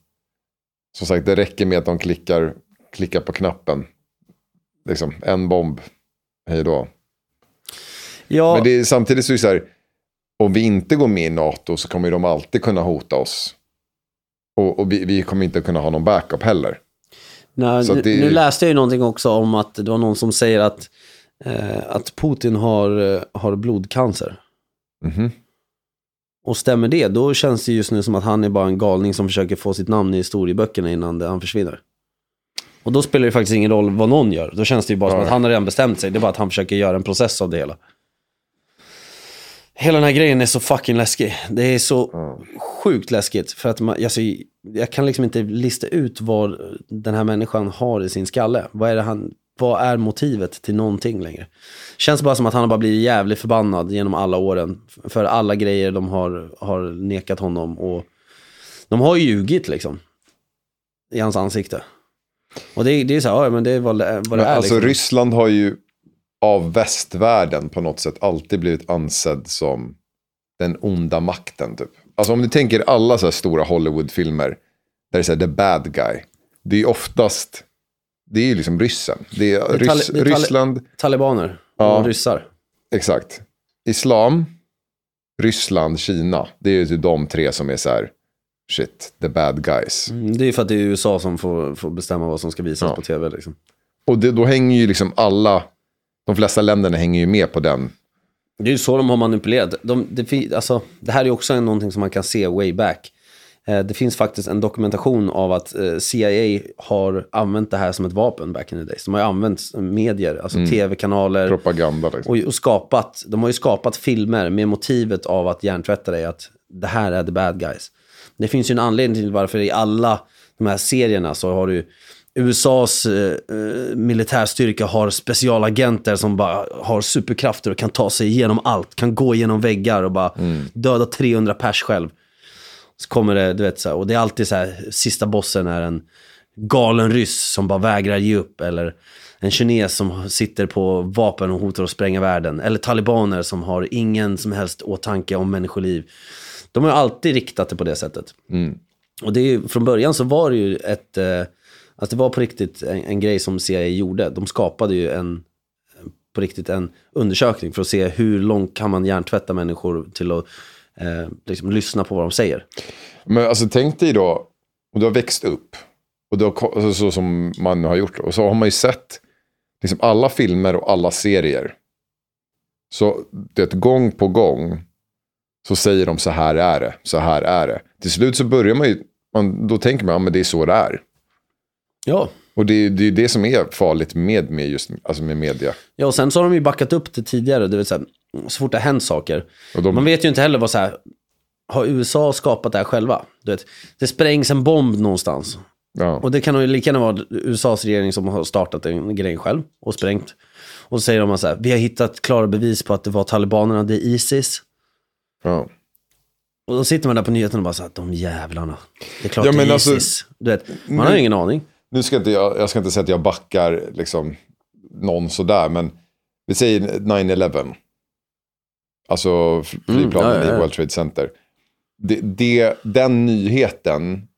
som sagt, det räcker med att de klickar, klickar på knappen. Liksom, en bomb, hej då. ja, Men det samtidigt så är det så här, om vi inte går med i NATO så kommer de alltid kunna hota oss. Och, och vi, vi kommer inte kunna ha någon backup heller. nej, så nu, det- nu läste jag ju någonting också om att det var någon som säger att, eh, att Putin har, eh, har blodcancer. Mhm. Och stämmer det, då känns det just nu som att han är bara en galning som försöker få sitt namn i historieböckerna innan det, han försvinner. Och då spelar det faktiskt ingen roll vad någon gör. Då känns det ju bara som att han har redan bestämt sig. Det är bara att han försöker göra en process av det hela. Hela den här grejen är så fucking läskig. Det är så sjukt läskigt. För att man, alltså, jag kan liksom inte lista ut vad den här människan har i sin skalle. Vad är, det han, vad är motivet till någonting längre? Känns bara som att han har bara blivit jävligt förbannad genom alla åren. För alla grejer de har, har nekat honom. Och de har ju ljugit liksom. I hans ansikte. Och det, det är så här, ja men det är vad, det- vad det Men är. alltså liksom. Ryssland har ju av västvärlden på något sätt alltid blivit ansedd som den onda makten typ. Alltså om du tänker alla så här stora Hollywoodfilmer där det är så här, the bad guy. Det är oftast, det är ju liksom ryssen. Det är, är tali- Ryss, det är Ryssland, Talibaner Ja. och ryssar. exakt. Islam, Ryssland, Kina. Det är ju typ de tre som är så här, shit, the bad guys. Mm, Det är för att det är USA som får, får bestämma vad som ska visas Ja. på tv. Liksom. Och det, då hänger ju liksom alla, de flesta länderna hänger ju med på den. Det är ju så de har manipulerat. De, det, alltså, det här är också någonting som man kan se way back. Eh, det finns faktiskt en dokumentation av att eh, CIA har använt det här som ett vapen back in the days. De har ju använt medier, alltså tv-kanaler. Propaganda liksom. Och, och skapat, de har ju skapat filmer med motivet av att hjärntvätta dig att det här är the bad guys. Det finns ju en anledning till varför i alla de här serierna så har du USAs eh, eh, militärstyrka har specialagenter som bara har superkrafter och kan ta sig igenom allt. Kan gå igenom väggar och bara döda 300 pers själv. Så kommer det, du vet så här, och det är alltid så här, sista bossen är en galen ryss som bara vägrar ge upp. Eller en kines som sitter på vapen och hotar att spränga världen. Eller talibaner som har ingen som helst åtanke om människoliv. De har alltid riktat det på det sättet. Och det är ju, från början så var det ju ett, eh, alltså det var på riktigt en, en grej som CIA gjorde. De skapade ju en, på riktigt en undersökning för att se hur långt kan man hjärntvätta människor till att eh, liksom lyssna på vad de säger. Men alltså tänk dig då, och du har växt upp. Och du har, ko- alltså, så som man har gjort. Och så har man ju sett liksom alla filmer och alla serier. Så det gång på gång så säger de så här är det, så här är det. Till slut så börjar man ju, man, då tänker man, ja men det är så det är. Ja. Och det är det är det som är farligt med, med just alltså med media. Ja, och sen så har de ju backat upp det tidigare. Det vill säga, så fort det har hänt saker. De, Man vet ju inte heller vad så här, har USA skapat det här själva? Du vet, det sprängs en bomb någonstans. ja. Och det kan ju lika gärna vara USAs regering som har startat en grej själv och sprängt. Och så säger de så här, vi har hittat klara bevis på att det var talibanerna, det är Isis. Ja. Och då sitter man där på nyheterna och bara så här, de jävlarna. Det är klart Ja, det är men alltså- Isis. Du vet, man har ju ingen aning. Nu ska inte jag, jag ska inte säga att jag backar liksom någon sådär, men vi säger 9-11. Alltså fl- flygplanen Mm, ja, ja, i World Trade Center. Det, det, den nyheten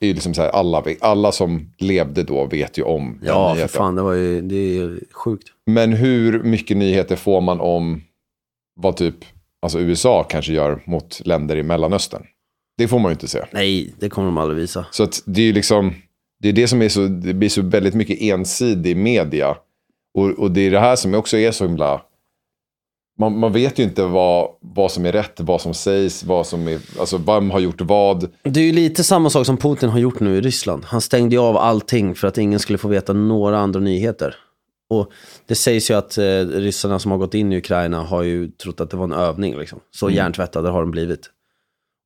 är ju liksom så här, alla, alla som levde då vet ju om den Ja, för nyheten. fan, det var ju, det är ju sjukt. Men hur mycket nyheter får man om vad typ alltså USA kanske gör mot länder i Mellanöstern? Det får man ju inte se. Nej, det kommer de aldrig visa. Så det är ju liksom, det är det som är så, det blir så väldigt mycket ensidig media. Och, och det är det här som också är så himla, man, man vet ju inte vad, vad som är rätt, vad som sägs, vad som är, alltså vem har gjort vad. Det är ju lite samma sak som Putin har gjort nu i Ryssland. Han stängde ju av allting för att ingen skulle få veta några andra nyheter. Och det sägs ju att eh, ryssarna som har gått in i Ukraina har ju trott att det var en övning. Liksom. Så hjärntvättade har de blivit.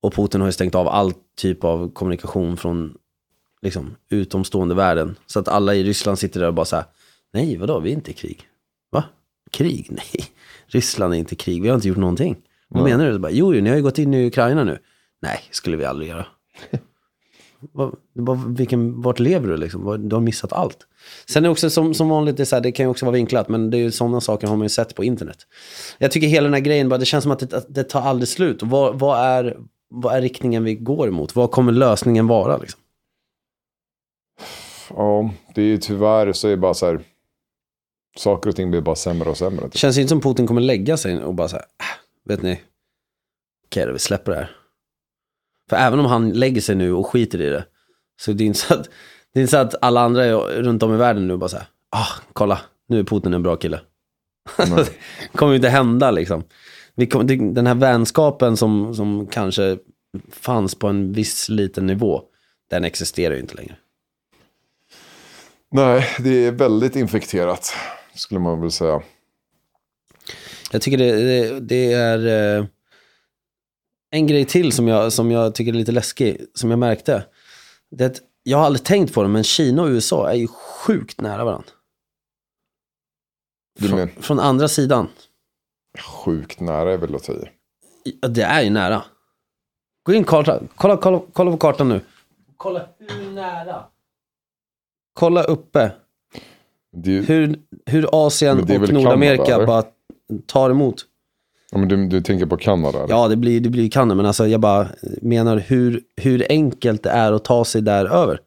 Och Putin har ju stängt av all typ av kommunikation från liksom, utomstående världen. Så att alla i Ryssland sitter där och bara så här, nej vadå, vi är inte i krig. Va? Krig? Nej, Ryssland är inte i krig, vi har inte gjort någonting. Vad menar du? Så Bara, jo, jo, ni har ju gått in i Ukraina nu. Nej, skulle vi aldrig göra. Det bara, vilken, vart lever du liksom? Du har missat allt. Sen är det också som, som vanligt, det, är så här, det kan ju också vara vinklat, men det är ju sådana saker har man ju sett på internet. Jag tycker hela den här grejen, bara, det känns som att det, att det tar aldrig slut. Vad, vad, är, vad är riktningen vi går emot? Vad kommer lösningen vara? Liksom? Ja, det är ju tyvärr så är det bara så här, saker och ting blir bara sämre och sämre. Det Typ. känns inte som Putin kommer lägga sig och bara så här, "Ah, vet ni, okej då, vi släpper det här. För även om han lägger sig nu och skiter i det, så det är inte så att, det är inte så att alla andra runt om i världen nu bara här, ah, kolla, nu är Putin en bra kille. Nej. det kommer ju inte hända liksom. Kom, den här vänskapen som, som kanske fanns på en viss liten nivå, den existerar ju inte längre. Nej, det är väldigt infekterat, skulle man väl säga. Jag tycker det, det, det är... en grej till som jag, som jag tycker är lite läskig, som jag märkte. Det är att jag har aldrig tänkt på det, men Kina och USA är ju sjukt nära varandra. Från, från andra sidan. sjukt nära är väl att ta i. Ja, Det är ju nära. Gå in karta. Kolla, kolla, kolla på kartan nu. Kolla hur nära. Kolla uppe. Det är ju, Hur, hur Asien och Nordamerika Kanada, bara tar emot. Ja, men du, du tänker på Kanada? eller? Ja, det blir, det blir Kanada, men alltså jag bara menar hur, hur enkelt det är att ta sig där över.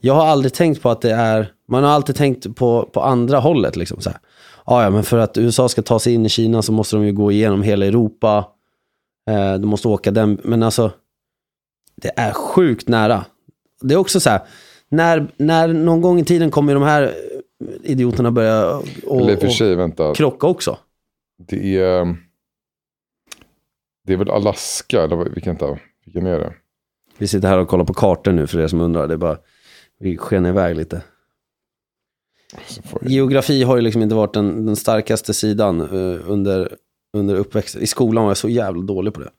Jag har aldrig tänkt på att det är, man har alltid tänkt på, på andra hållet liksom så här. Ja, ja, men för att USA ska ta sig in i Kina så måste de ju gå igenom hela Europa. Eh, de måste åka den, men alltså det är sjukt nära. Det är också så här, när, när någon gång i tiden kommer de här idioterna börja och, och och krocka också. Det är, det är väl Alaska, eller vilken, vilken är det? Vi sitter här och kollar på kartor nu för er som undrar. Det är bara, vi skenar iväg lite. Jag- Geografi har ju liksom inte varit den, den starkaste sidan eh, under, under uppväxten. I skolan var jag så jävla dålig på det.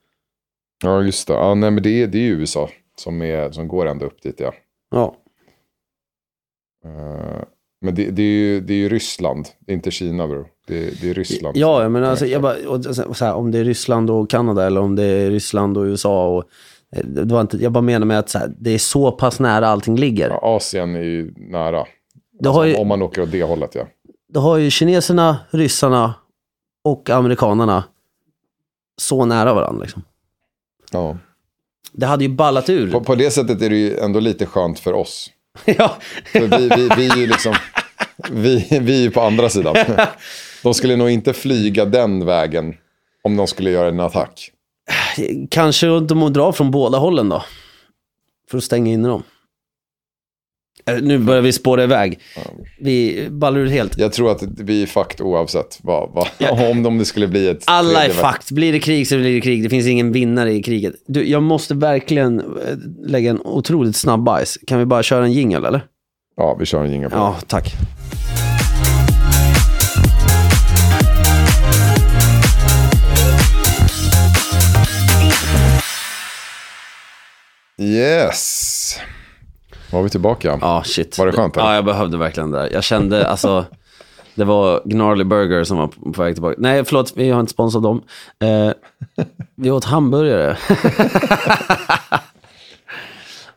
Ja, just det. Ja, nej, men det är, det är ju USA som, är, som går ända upp dit, ja. Ja, Eh, men det, det, är ju, det är ju Ryssland, det är inte Kina, bro. Det, det är Ryssland. ja men alltså, jag bara, och, här, om det är Ryssland och Kanada eller om det är Ryssland och USA. Och, eh, det var inte, jag bara menar med att här, det är så pass nära allting ligger. Ja, Asien är ju nära. Har ju, Om man åker åt det hållet, ja. det har ju kineserna, ryssarna och amerikanerna så nära varandra. Liksom. ja. Det hade ju ballat ur. På, på det sättet är det ju ändå lite skönt för oss. ja, För vi, vi, vi är ju liksom, vi, vi är ju på andra sidan. De skulle nog inte flyga den vägen om de skulle göra en attack. Kanske de må dra från båda hållen då. För att stänga in dem. Eh, Nu börjar vi spåra iväg. Vi ballar ur helt. Jag tror att vi är fucked oavsett vad, vad, om, om det skulle bli ett Alla är fucked. Blir det krig så blir det krig. Det finns ingen vinnare i kriget. Du, jag måste verkligen eh, lägga en otroligt snabb bajs. Kan vi bara köra en jingle eller? Ja, vi kör en jingle på Ja, tack. Yes. Var vi tillbaka? Ja, shit. Var det skönt, eller? Ja, jag behövde verkligen det där. Jag kände, alltså, det var Gnarly Burger som var på väg tillbaka. Nej, förlåt, vi har inte sponsrat dem. Eh, vi åt hamburgare.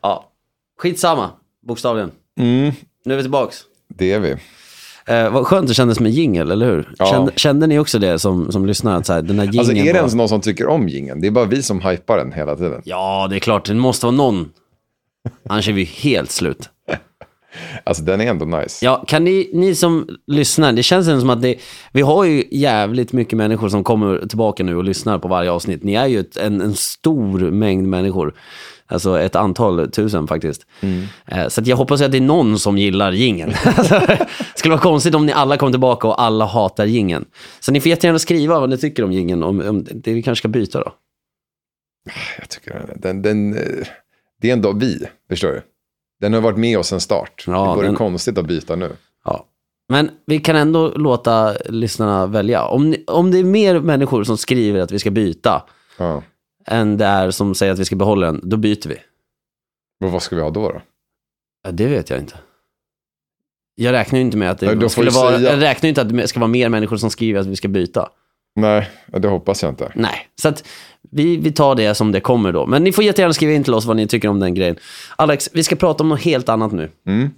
ja, skitsamma, bokstavligen. Mm, Nu är vi tillbaks. det är vi. Eh, vad skönt det kändes med jingel, eller hur? Ja. Kände, kände ni också det som, som lyssnar? Att så här, den här Alltså är det ens någon som tycker om jingeln? Det är bara vi som hypar den hela tiden. Ja, det är klart. Det måste vara någon. Annars är vi helt slut. Alltså den är ändå nice. Ja, kan ni, ni som lyssnar, det känns ändå som att det, vi har ju jävligt mycket människor som kommer tillbaka nu och lyssnar på varje avsnitt. Ni är ju ett, en, en stor mängd människor. Alltså ett antal tusen faktiskt. Eh, Så jag hoppas att det är någon som gillar gingen. det skulle vara konstigt om ni alla kom tillbaka och alla hatar gingen. Så ni får jättegärna skriva vad ni tycker om gingen. Om, om det vi kanske ska byta då. Jag tycker den, den, den, eh, det är ändå vi, förstår du? Den har varit med oss sedan start. Ja, det vore den- konstigt att byta nu. Ja. Men vi kan ändå låta lyssnarna välja. Om, ni, om det är mer människor som skriver att vi ska byta Ja. än det är som säger att vi ska behålla den, då byter vi. Men vad ska vi ha då? då? Ja, det vet jag inte. Jag räknar ju inte med att Nej, det får skulle vara, säga. jag räknar inte att det ska vara mer människor som skriver att vi ska byta. Nej, det hoppas jag inte. Nej, så att vi, vi tar det som det kommer då. Men ni får jättegärna skriva in till oss vad ni tycker om den grejen. Alex, vi ska prata om något helt annat nu. Mm.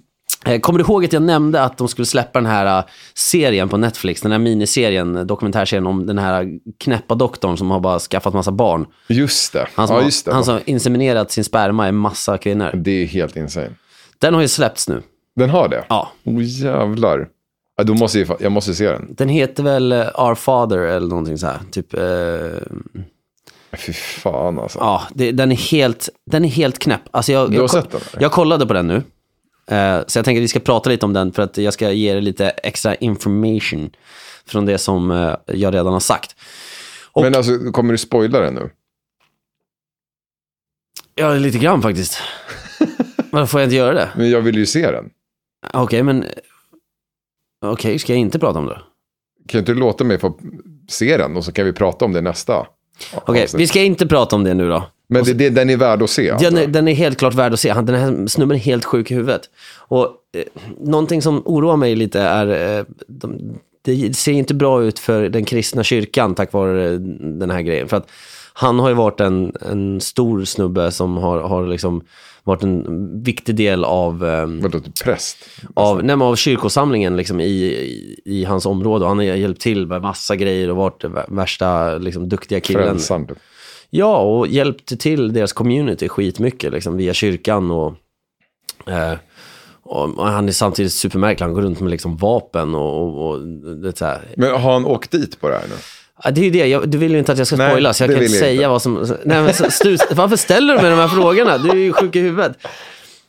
Eh, Kommer du ihåg att jag nämnde att de skulle släppa den här eh, serien på Netflix, den här miniserien, eh, dokumentärserien om den här knäppa doktorn som har bara skaffat massa barn. Just det. Han som, ja, just det. han som har inseminerat sin sperma i massa kvinnor. Det är helt insane. Den har ju släppts nu. Den har det? Ja, Oh, jävlar. Ja, då måste jag, jag måste se den. den heter väl Our Father eller någonting så här. Typ, eh, Fy fan alltså. ja, det, den, är helt, den är helt knäpp. Alltså jag, Du har jag, sett den? eller? jag kollade på den nu. Eh, så jag tänker att vi ska prata lite om den för att jag ska ge er lite extra information från det som eh, jag redan har sagt. och- Men alltså, kommer du spoila den nu? Ja, lite grann faktiskt. Varför får jag inte göra det? Men jag vill ju se den. Okej, men... Okej, ska jag inte prata om det? Kan inte du låta mig få se den och så kan vi prata om det nästa? Okej, vi ska inte prata om det nu då. Men det, det, den är värd att se. Den alltså. är, den är helt klart värd att se. Han, den här snubben är helt sjuk i huvudet. Och eh, någonting som oroar mig lite är, eh, de, det ser inte bra ut för den kristna kyrkan tack vare eh, den här grejen. För att han har ju varit en, en stor snubbe som har, har liksom varit en viktig del av, eh, Vadå, typ präst? av, nej, av kyrkosamlingen liksom, i, i, i hans område. Och han har hjälpt till med massa grejer och varit värsta liksom, duktiga killen. Frälsaren. typ. Ja, och hjälpte till deras community skitmycket liksom, via kyrkan. Och, eh, och han är samtidigt supermärklig, han går runt med liksom, vapen och, och, och det så här. Men har han åkt dit på det här nu? Ja, det är ju det, jag, du vill ju inte att jag ska spoila, så jag kan inte säga inte. vad som... Nej, men, stu, varför ställer du mig de här frågorna? Du är ju sjuk i huvudet.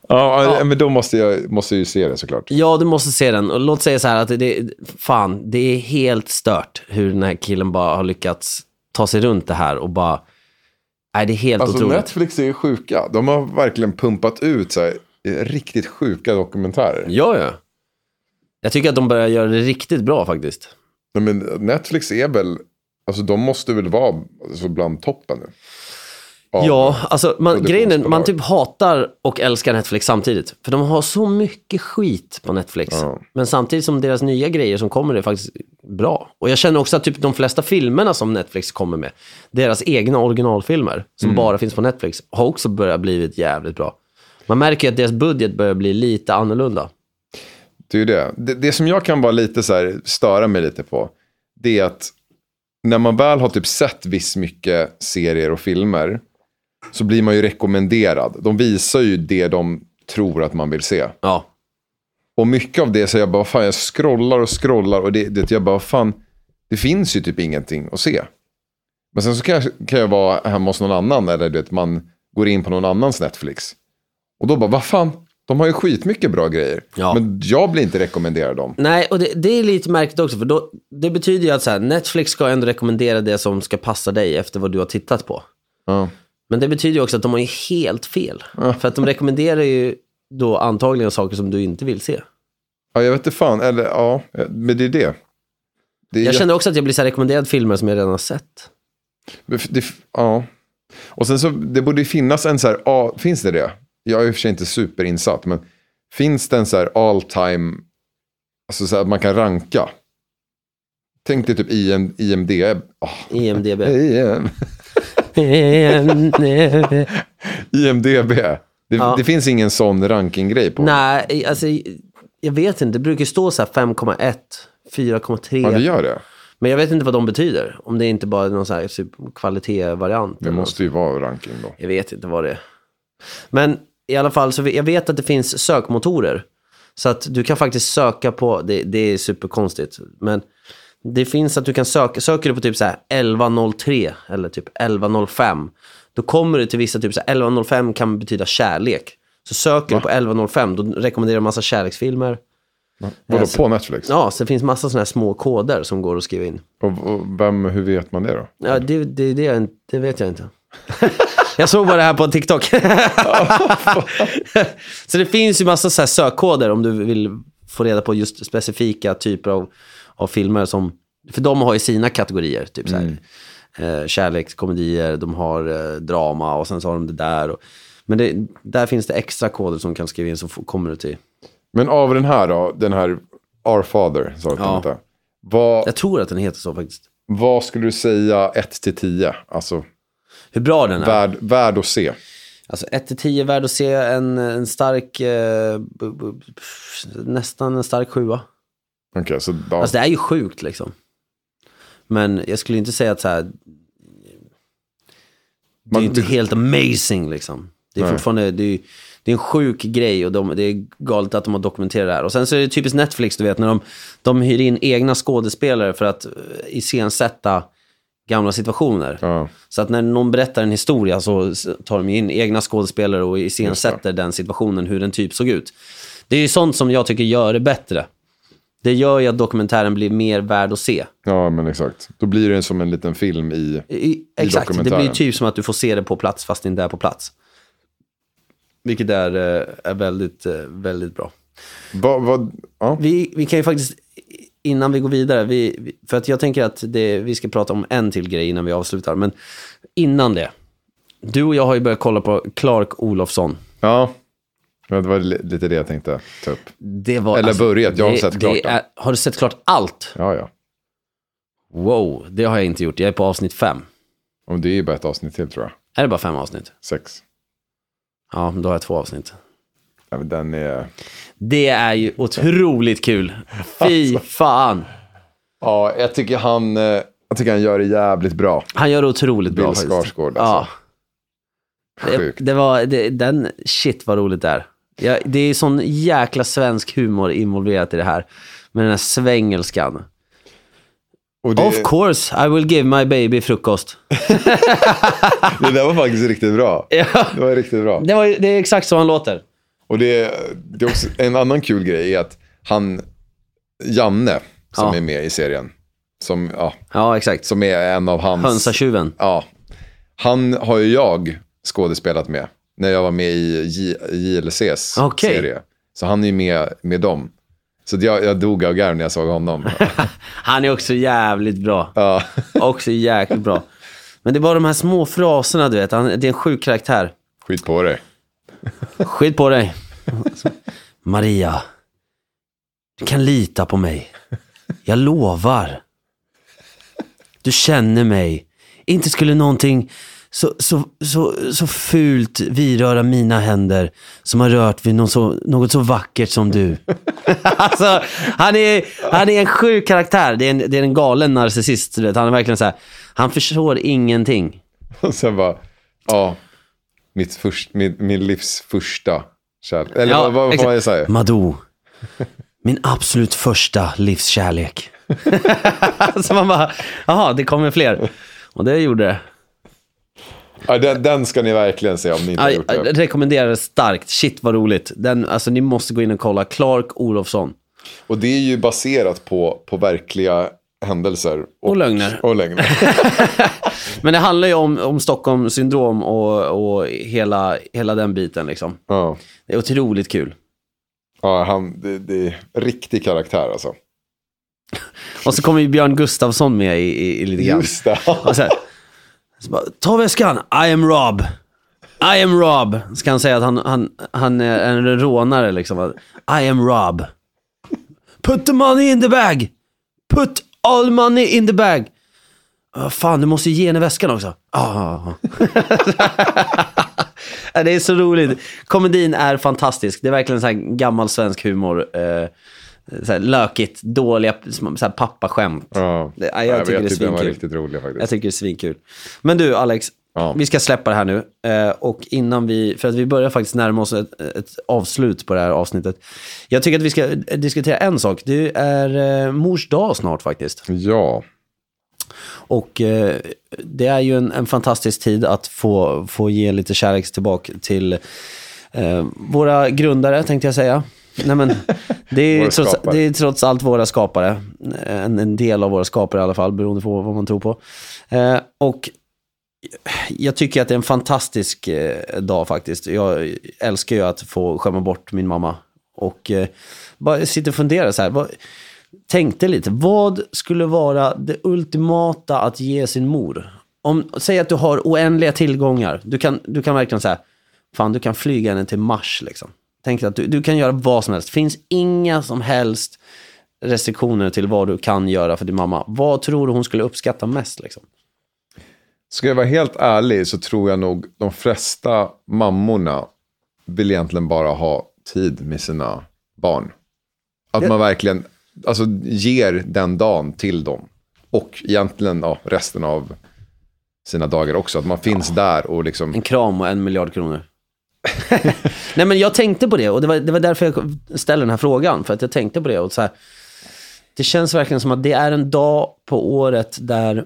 Ja, men då måste jag, måste ju se det såklart. Ja, du måste se den. Och låt säga så här att det, fan, det är helt stört hur den här killen bara har lyckats ta sig runt det här och bara... Nej, det är helt Alltså otroligt. Netflix är ju sjuka. De har verkligen pumpat ut så här, riktigt sjuka dokumentärer. Ja, ja. Jag tycker att de börjar göra det riktigt bra faktiskt. Nej, Men Netflix är väl, alltså de måste väl vara alltså, bland toppen nu. Av- Ja, alltså man, grejen är, man typ hatar och älskar Netflix samtidigt. För de har så mycket skit på Netflix. Ja. Men samtidigt som deras nya grejer som kommer är faktiskt bra. Och jag känner också att typ de flesta filmerna som Netflix kommer med, deras egna originalfilmer, som Mm. bara finns på Netflix, har också börjat blivit jävligt bra. Man märker ju att deras budget börjar bli lite annorlunda. Det är ju det. det. Det som jag kan vara lite så här, störa mig lite på, det är att när man väl har typ sett viss mycket serier och filmer, så blir man ju rekommenderad. De visar ju det de tror att man vill se. Ja, Och mycket av det så jag bara, fan jag scrollar och scrollar och det, det jag bara, fan, det finns ju typ ingenting att se. Men sen så kan jag, kan jag vara hemma hos någon annan eller du vet, man går in på någon annans Netflix. Och då bara, vad fan, de har ju skitmycket bra grejer. Ja. Men jag blir inte rekommenderad dem. Nej, och det, det är lite märkligt också, för då, det betyder ju att så här, Netflix ska ändå rekommendera det som ska passa dig efter vad du har tittat på. Ja. Men det betyder ju också att de har ju helt fel. För att de rekommenderar ju då antagligen saker som du inte vill se. ja, jag vet inte fan, eller ja, men det är det. det är Jag känner också att jag blir så här rekommenderad filmer som jag redan har sett. det, ja. Och sen så, det borde ju finnas en så här, ja, finns det det? Jag är i och för sig inte superinsatt, men finns det en så här all time, alltså så här att man kan ranka? Tänk dig typ IM, IMDB. Oh, IMDB. IM, IMDB. Det, Ja. det finns ingen sån rankinggrej på. Nej, alltså jag vet inte. Det brukar stå så här 5,1, 4,3. Ja, det gör det. Men jag vet inte vad de betyder. Om det inte bara är någon så här typ kvalitetevariant. Det måste ju vara ranking då. Jag vet inte vad det är. Men i alla fall, så jag vet att det finns sökmotorer. Så att du kan faktiskt söka på, det, det är superkonstigt. Men det finns att du kan söka, söker du på typ så här 1103 eller typ 1105. Då kommer du till vissa, typ så här 1105 kan betyda kärlek. Så söker du på 1105, då rekommenderar de massa kärleksfilmer. Vadå, Alltså- på Netflix? Ja, så det finns massa sådana här små koder som går att skriva in. Och, och vem, hur vet man det då? Ja, det, det, det, det vet jag inte. jag såg bara det här på TikTok. så det finns ju massa så sökkoder om du vill få reda på just specifika typer av, av filmer som, för de har ju sina kategorier, typ så här. Eh, kärlekskomedier, de har eh, drama och sen så har de det där. Och, men det, där finns det extra koder som kan skriva in så kommer du till. Men av den här då, den här Our Father, sa Ja. inte? Vad, Jag tror att den heter så faktiskt. vad skulle du säga 1 till 10? Alltså Hur bra den är. värd, värd att se. Alltså 1-10 värd att se en, en stark, eh, nästan en stark sjua. Okej, så ja. Alltså det är ju sjukt liksom. Men jag skulle inte säga att så här, det är ju inte helt amazing liksom. Det är Nej. fortfarande, det är, det är en sjuk grej och de, det är galet att de har dokumenterat det här. Och sen så är det typiskt Netflix, du vet, när de, de hyr in egna skådespelare för att eh, iscensätta gamla situationer. Ja. Så att när någon berättar en historia så tar de in egna skådespelare och iscensätter den situationen, hur den typ såg ut. Det är ju sånt som jag tycker gör det bättre. Det gör ju att dokumentären blir mer värd att se. ja, men exakt. Då blir det som en liten film i... I, exakt, det dokumentären. blir typ som att du får se det på plats fast det inte är på plats. Vilket är, eh, är väldigt, eh, väldigt bra. Vad, vad, ja. Vi, vi kan ju faktiskt innan vi går vidare, vi, för att jag tänker att det, vi ska prata om en till grej innan vi avslutar. Men innan det, du och jag har ju börjat kolla på Clark Olofsson. Ja, det var li- lite det jag tänkte ta upp. Var, Eller börjat, jag har det, sett klart är, Har du sett klart allt? Ja, ja. Wow, det har jag inte gjort. Jag är på avsnitt fem. Och det är ju bara ett avsnitt till tror jag. Är det bara fem avsnitt? Sex. Ja, då har jag två avsnitt. Ja, men den är... Det är ju otroligt kul. Fy Alltså. fan. Ja, jag tycker han, eh, jag tycker han gör det jävligt bra. Han gör det otroligt bra Bill. Skarsgård Ja. alltså. Det, Sjukt. det var, det, den, shit vad roligt det är. Ja, det är sån jäkla svensk humor involverat i det här. Med den här svengelskan. Och det, Of course I will give my baby frukost. det där var faktiskt riktigt bra. Ja, Det var riktigt bra. det, var, det är exakt så han låter. Och det, det är också en annan kul grej är att han, Janne, som Ja. är med i serien, som, ja, Ja, exakt. som är en av hans... Hönsatjuven. Ja. Han har ju jag skådespelat med när jag var med i J- JLCs Okej. serie. Så han är ju med, med dem. Så jag, jag dog av garv när jag såg honom. Han är också jävligt bra. ja. Också jäkligt bra. Men det var de här små fraserna, du vet. Han, det är en sjuk karaktär. Skit på dig. Skit på dig. Maria, du kan lita på mig. Jag lovar. Du känner mig. Inte skulle någonting så, så, så, så fult vidröra mina händer som har rört vid något så, något så vackert som du. alltså, han är, han är en sjuk karaktär. Det är en, det är en galen narcissist. Vet. Han är verkligen så här, han förstår ingenting. Och sen bara, ja, mitt först, min, min livs första kärlek. Eller Ja, vad, vad får man säga? Madou, min absolut första livskärlek. så man bara, jaha, det kommer fler. Och det gjorde det. Ja, den, den ska ni verkligen se om ni inte har Jag, gjort det. jag rekommenderar det starkt. Shit vad roligt. Den, alltså, ni måste gå in och kolla. Clark Olofsson. Och det är ju baserat på, på verkliga händelser. Och lögner. Och lögner. Men det handlar ju om, om Stockholm syndrom och, och hela, hela den biten. Liksom. ja. Det är otroligt kul. Ja, han, det, det är riktig karaktär alltså. Och så kommer ju Björn Gustafsson med i, i, i lite grann. Just det. Och så här, så bara, Ta väskan, I am Rob. I am Rob. Ska han säga att han, han, han är en rånare liksom. I am Rob. Put the money in the bag. Put all money in the bag. "Ah, fan, du måste ge henne väskan också. Ah. Ja, det är så roligt. Komedin är fantastisk. Det är verkligen så här gammal svensk humor. Eh, så här lökigt, dåliga så här pappaskämt. Ja. Det- ja, jag tycker det är den var svinkul. riktigt rolig faktiskt. Jag tycker det är svinkul. Men du Alex, Ja. vi ska släppa det här nu. Eh, och innan vi, för att vi börjar faktiskt närma oss ett, ett avslut på det här avsnittet. Jag tycker att vi ska diskutera en sak. Det är eh, mors dag snart faktiskt. Ja. Och eh, det är ju en, en fantastisk tid att få, få ge lite kärlek tillbaka till eh, våra grundare, tänkte jag säga. Nej, men det, är trots, det är trots allt våra skapare. En, en del av våra skapare i alla fall, beroende på vad man tror på. Eh, och jag tycker att det är en fantastisk eh, dag faktiskt. Jag älskar ju att få skämma bort min mamma. Och eh, bara sitter och funderar så här. Vad, tänkte lite, vad skulle vara det ultimata att ge sin mor? Om, säg att du har oändliga tillgångar. Du kan, du kan verkligen säga, fan du kan flyga henne till Mars liksom. Tänk att du, du kan göra vad som helst. Det finns inga som helst restriktioner till vad du kan göra för din mamma. Vad tror du hon skulle uppskatta mest liksom? Ska jag vara helt ärlig så tror jag nog de flesta mammorna vill egentligen bara ha tid med sina barn. Att man verkligen alltså, ger den dagen till dem. Och egentligen ja, resten av sina dagar också. Att man finns där och liksom... En kram och en miljard kronor. Nej men jag tänkte på det och det var, det var därför jag ställde den här frågan. För att jag tänkte på det och så här. Det känns verkligen som att det är en dag på året där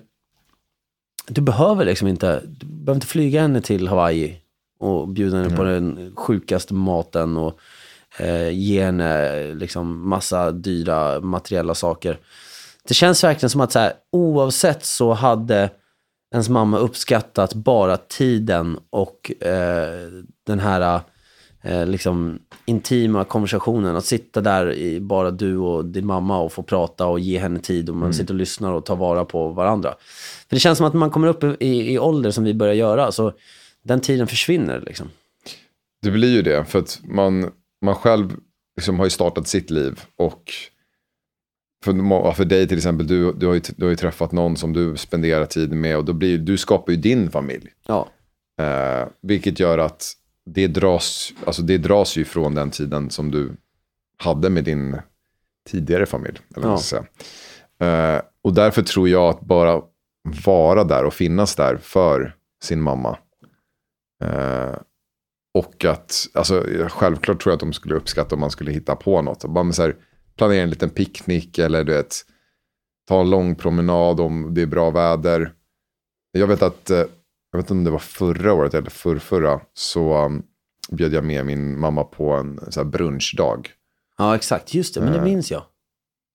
du behöver liksom inte, du behöver inte flyga henne till Hawaii och bjuda henne på den sjukaste maten och eh, ge henne liksom massa dyra materiella saker. Det känns verkligen som att så här, oavsett så hade ens mamma uppskattat bara tiden och eh, den här eh, liksom intima konversationen. Att sitta där i bara du och din mamma och få prata och ge henne tid och man sitter och lyssnar och tar vara på varandra. För det känns som att man kommer upp i, i ålder som vi börjar göra, så den tiden försvinner liksom. Det blir ju det, för att man, man själv liksom har ju startat sitt liv och för, för dig till exempel, du, du, har ju, du har ju träffat någon som du spenderar tid med och då blir, du skapar ju din familj. Ja, Eh, vilket gör att det dras, alltså det dras ju från den tiden som du hade med din tidigare familj. Eller ska säga. Eh, och därför tror jag att bara vara där och finnas där för sin mamma. Eh, och att, alltså, självklart tror jag att de skulle uppskatta om man skulle hitta på något. Bara med så här, planera en liten picknick eller du vet, ta en lång promenad om det är bra väder. Jag vet att, eh, jag vet inte om det var förra året eller förrförra, så um, bjöd jag med min mamma på en så brunchdag. ja exakt. Just det, men Eh. det minns jag.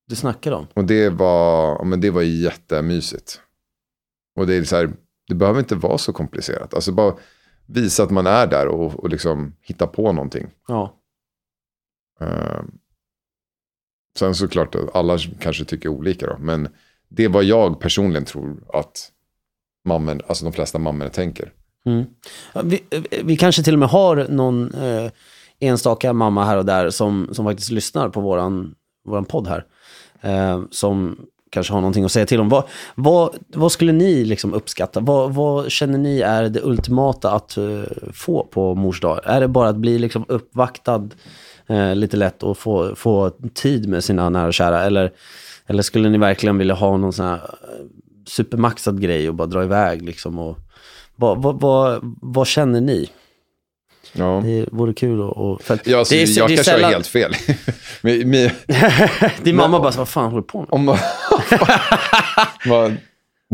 Du snackade om. Och det var, men det var jättemysigt. Och det är så här, det behöver inte vara så komplicerat. Alltså bara visa att man är där och, och liksom hitta på någonting. Ja, Eh, sen såklart, alla kanske tycker olika då. Men det är vad jag personligen tror att mammor, alltså de flesta mammor tänker. Mm. Vi, vi kanske till och med har någon eh, enstaka mamma här och där som, som faktiskt lyssnar på våran, våran podd här. Eh, som kanske har någonting att säga till om. Vad, vad, vad skulle ni liksom uppskatta? Vad, vad känner ni är det ultimata att uh, få på mors dag? Är det bara att bli liksom uppvaktad uh, lite lätt och få, få tid med sina nära och kära? Eller, eller skulle ni verkligen vilja ha någon sån här eh, supermaxad grej och bara dra iväg liksom? Och, vad, vad, vad, vad känner ni? Ja. Det vore kul att... Och, för Ja, alltså, det är, jag det är kanske sällan, har helt fel. men, men, Din mamma bara, så, vad fan håller du på med? om,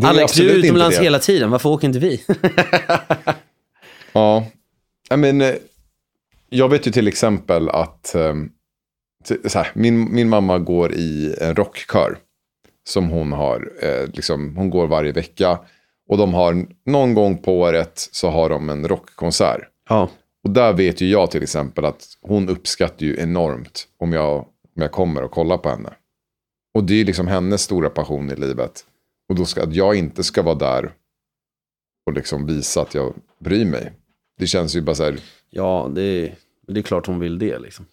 är Alex, du är utomlands hela tiden, varför åker inte vi? Ja, I men, eh, jag vet ju till exempel att eh, så här, min, min mamma går i en rockkör. Som hon har, eh, liksom, hon går varje vecka. Och de har någon gång på året så har de en rockkonsert. ja, Och där vet ju jag till exempel att hon uppskattar ju enormt om jag, om jag kommer och kollar på henne. Och det är liksom hennes stora passion i livet. Och då ska att jag inte ska vara där och liksom visa att jag bryr mig. Det känns ju bara så här, ja det, är, det är klart hon vill det liksom.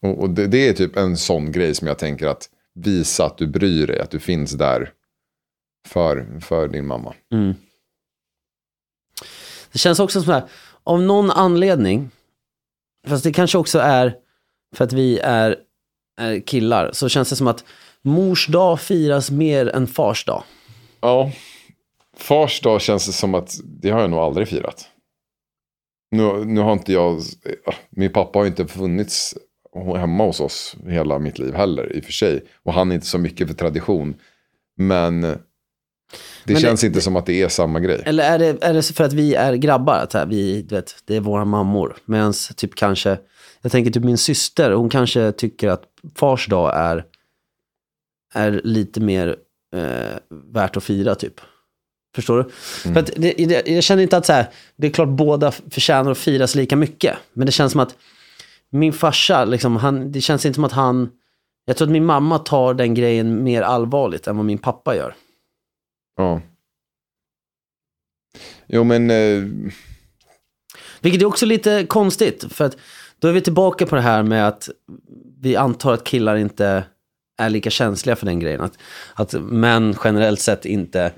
och, och det, det är typ en sån grej som jag tänker att visa att du bryr dig, att du finns där för, för din mamma. Mm. Det känns också som här, av någon anledning, fast det kanske också är för att vi är, är killar, så känns det som att mors dag firas mer än fars dag. Ja, fars dag känns det som att det har jag nog aldrig firat. Nu, nu har inte jag, min pappa har inte funnits hemma hos oss hela mitt liv heller i och för sig. Och han är inte så mycket för tradition. Men det det- känns inte som att det är samma grej. Eller är det, är det för att vi är grabbar, att här, vi, du vet, det är våra mammor. Medan typ kanske, jag tänker typ min syster, hon kanske tycker att fars dag är, är lite mer eh, värt att fira typ. Förstår du? För att det, det, jag känner inte att så här, det är klart båda förtjänar att firas lika mycket. Men det känns som att min farsa, liksom, han, det känns inte som att han, jag tror att min mamma tar den grejen mer allvarligt än vad min pappa gör. Ja. Jo men, eh, Vilket är också lite konstigt, för att då är vi tillbaka på det här med att vi antar att killar inte är lika känsliga för den grejen. Att, att män generellt sett inte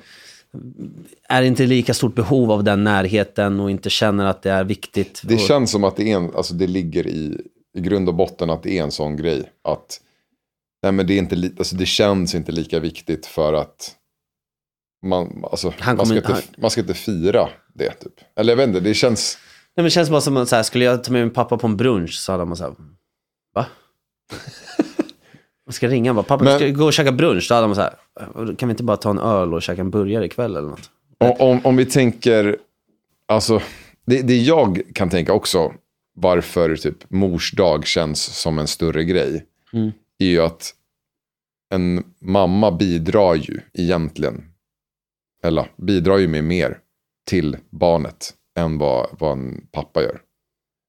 är inte lika stort behov av den närheten och inte känner att det är viktigt. det känns som att det, är en, alltså det ligger i, i grund och botten att det är en sån grej. Att nej, men det, är inte alltså det känns inte lika viktigt för att man, alltså, Han man, ska inte, man ska inte fira det. Typ. Eller jag vet inte, det känns... Nej, men det känns bara som att så här, skulle jag ta med min pappa på en brunch så hade man så här, va? Man ska ringa och bara, pappa Men- ska vi gå och käka brunch? Då hade man så här, kan vi inte bara ta en öl och käka en burgare ikväll eller något? Om, om, om vi tänker, alltså, det, det jag kan tänka också, varför typ mors dag känns som en större grej, Mm. är ju att en mamma bidrar ju egentligen, eller bidrar ju med mer till barnet än vad, vad en pappa gör.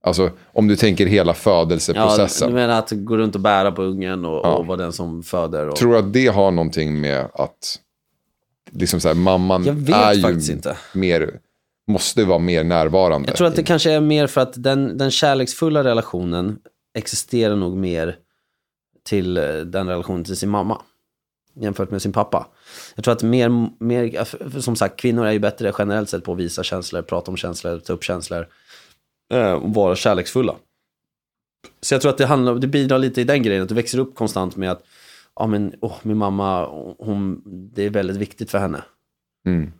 Alltså om du tänker hela Ja, födelseprocessen. du menar att gå runt och bära på ungen och, Ja. och vara den som föder? Och... Tror du att det har någonting med att liksom så här, mamman är ju inte. mer, måste vara mer närvarande? Jag tror att det kanske är mer för att den, den kärleksfulla relationen existerar nog mer till eh, den relationen till sin mamma. Jämfört med sin pappa. Jag tror att mer, mer som sagt, kvinnor är ju bättre generellt sett på att visa känslor, prata om känslor, ta upp känslor. Eh, Och vara kärleksfulla. Så jag tror att det, handlar, det bidrar lite i den grejen, att du växer upp konstant med att ja, men, åh, min mamma, hon, det är väldigt viktigt för henne Mm.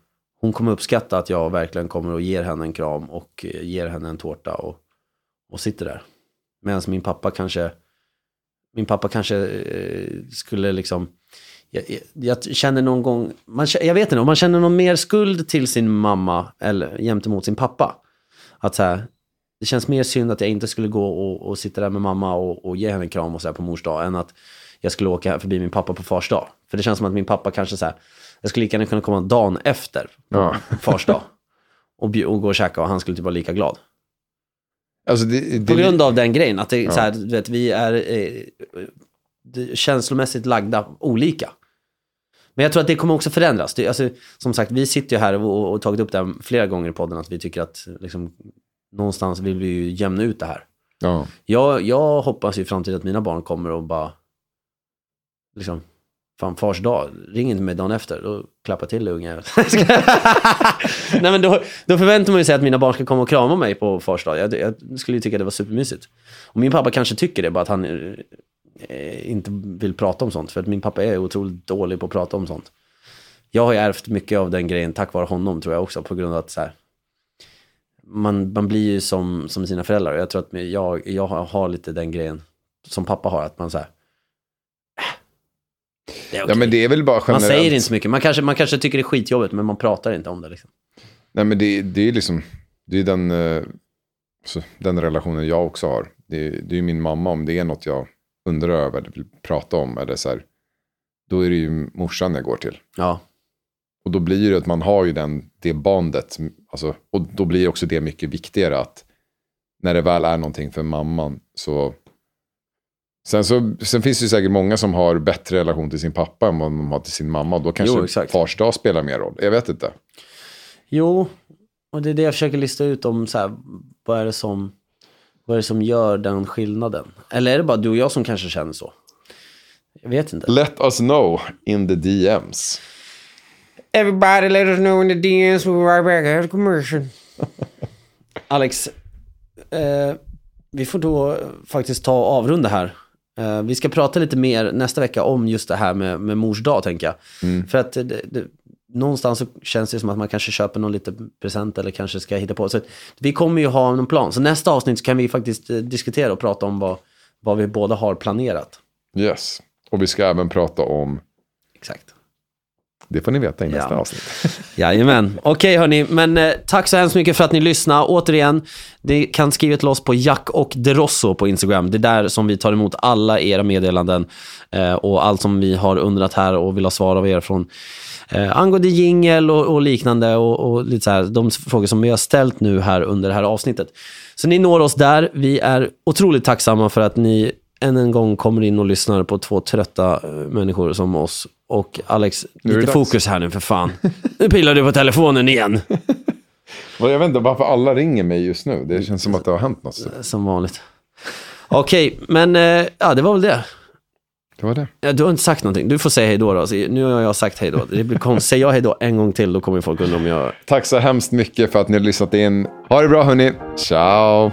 hon kommer uppskatta att jag verkligen kommer och ger henne en kram och eh, ger henne en tårta och, och sitter där. Medan min pappa kanske, min pappa kanske eh, skulle liksom, jag, jag, jag känner någon gång, man, jag vet inte, om man känner någon mer skuld till sin mamma eller gentemot sin pappa. Att så här, det känns mer synd att jag inte skulle gå och, och sitta där med mamma och, och ge henne en kram och så på mors dag än att jag skulle åka förbi min pappa på fars dag. För det känns som att min pappa kanske så här, jag skulle lika gärna kunna komma dagen efter Ja. fars dag. Och, och gå och käka och han skulle typ vara lika glad. Alltså det, det, På grund av den grejen, att det, Ja. så här, du vet, vi är eh, känslomässigt lagda olika. Men jag tror att det kommer också förändras. Det, alltså, som sagt, vi sitter ju här och, och tagit upp det här flera gånger i podden, att vi tycker att liksom, någonstans vill vi ju jämna ut det här. ja. Jag, jag hoppas ju i framtiden att mina barn kommer och bara, liksom, fan fars dag, ring inte mig dagen efter, då klappar jag till unge. Nej men då, då förväntar man ju sig att mina barn ska komma och krama mig på fars dag. Jag, jag skulle ju tycka det var supermysigt. Och min pappa kanske tycker det, bara att han eh, inte vill prata om sånt. För att min pappa är otroligt dålig på att prata om sånt. Jag har ju ärvt mycket av den grejen tack vare honom tror jag också, på grund av att så här, man, man blir ju som, som sina föräldrar. Jag tror att jag, jag har, lite den grejen som pappa har, att man så här, "Äh, det är ja, okej." men det är väl bara Man generellt. säger inte så mycket. Man kanske, man kanske tycker det är skitjobbigt, men man pratar inte om det. Liksom. Nej, men det, det är liksom, det är den, eh, den relationen jag också har. Det, det är ju min mamma, om det är något jag undrar över eller vill prata om, eller så här, då är det ju morsan jag går till. Ja, Och då blir det att man har ju den, det bandet, alltså, och då blir också det mycket viktigare att när det väl är någonting för mamman så... Sen, så, sen finns det ju säkert många som har bättre relation till sin pappa än vad de har till sin mamma. Då kanske Jo, fars dag spelar mer roll. Jag vet inte. jo, och det är det jag försöker lista ut om så här, vad är det som, vad är det som gör den skillnaden? Eller är det bara du och jag som kanske känner så? Jag vet inte. Let us know in the DMs. Everybody let us know in the DMs we'll be right back after commercial. Alex, eh, vi får då faktiskt ta och avrunda här. Eh, vi ska prata lite mer nästa vecka om just det här med, med mors dag, tänker jag. För att det, det, någonstans så känns det som att man kanske köper någon liten present eller kanske ska hitta på. Så vi kommer ju ha någon plan. Så nästa avsnitt så kan vi faktiskt eh, diskutera och prata om vad, vad vi båda har planerat. Yes. Och vi ska även prata om, Exakt. Det får ni veta i nästa Ja. avsnitt. Jajamän. Okej hörni, men eh, tack så hemskt mycket för att ni lyssnade. Återigen, ni kan skriva till oss på Jack och Derosso på Instagram. Det är där som vi tar emot alla era meddelanden eh, och allt som vi har undrat här och vill ha svar av er från eh, angående jingel och, och liknande och, och lite så här, de frågor som vi har ställt nu här under det här avsnittet. Så ni når oss där. Vi är otroligt tacksamma för att ni än en gång kommer in och lyssnar på två trötta eh, människor som oss. Och Alex, lite dags. fokus här nu för fan. Nu pillar du på telefonen igen. Jag vet inte varför alla ringer mig just nu. Det känns som att det har hänt något. Som vanligt. Okej, men eh, ja, det var väl det. Det var det. Ja, Du har inte sagt någonting. Du får säga hej då. då. Nu har jag sagt hej då. Det blir konstigt. Säger jag hej då en gång till, då kommer folk undra om jag... Tack så hemskt mycket för att ni har lyssnat in. Ha det bra hörni. Ciao.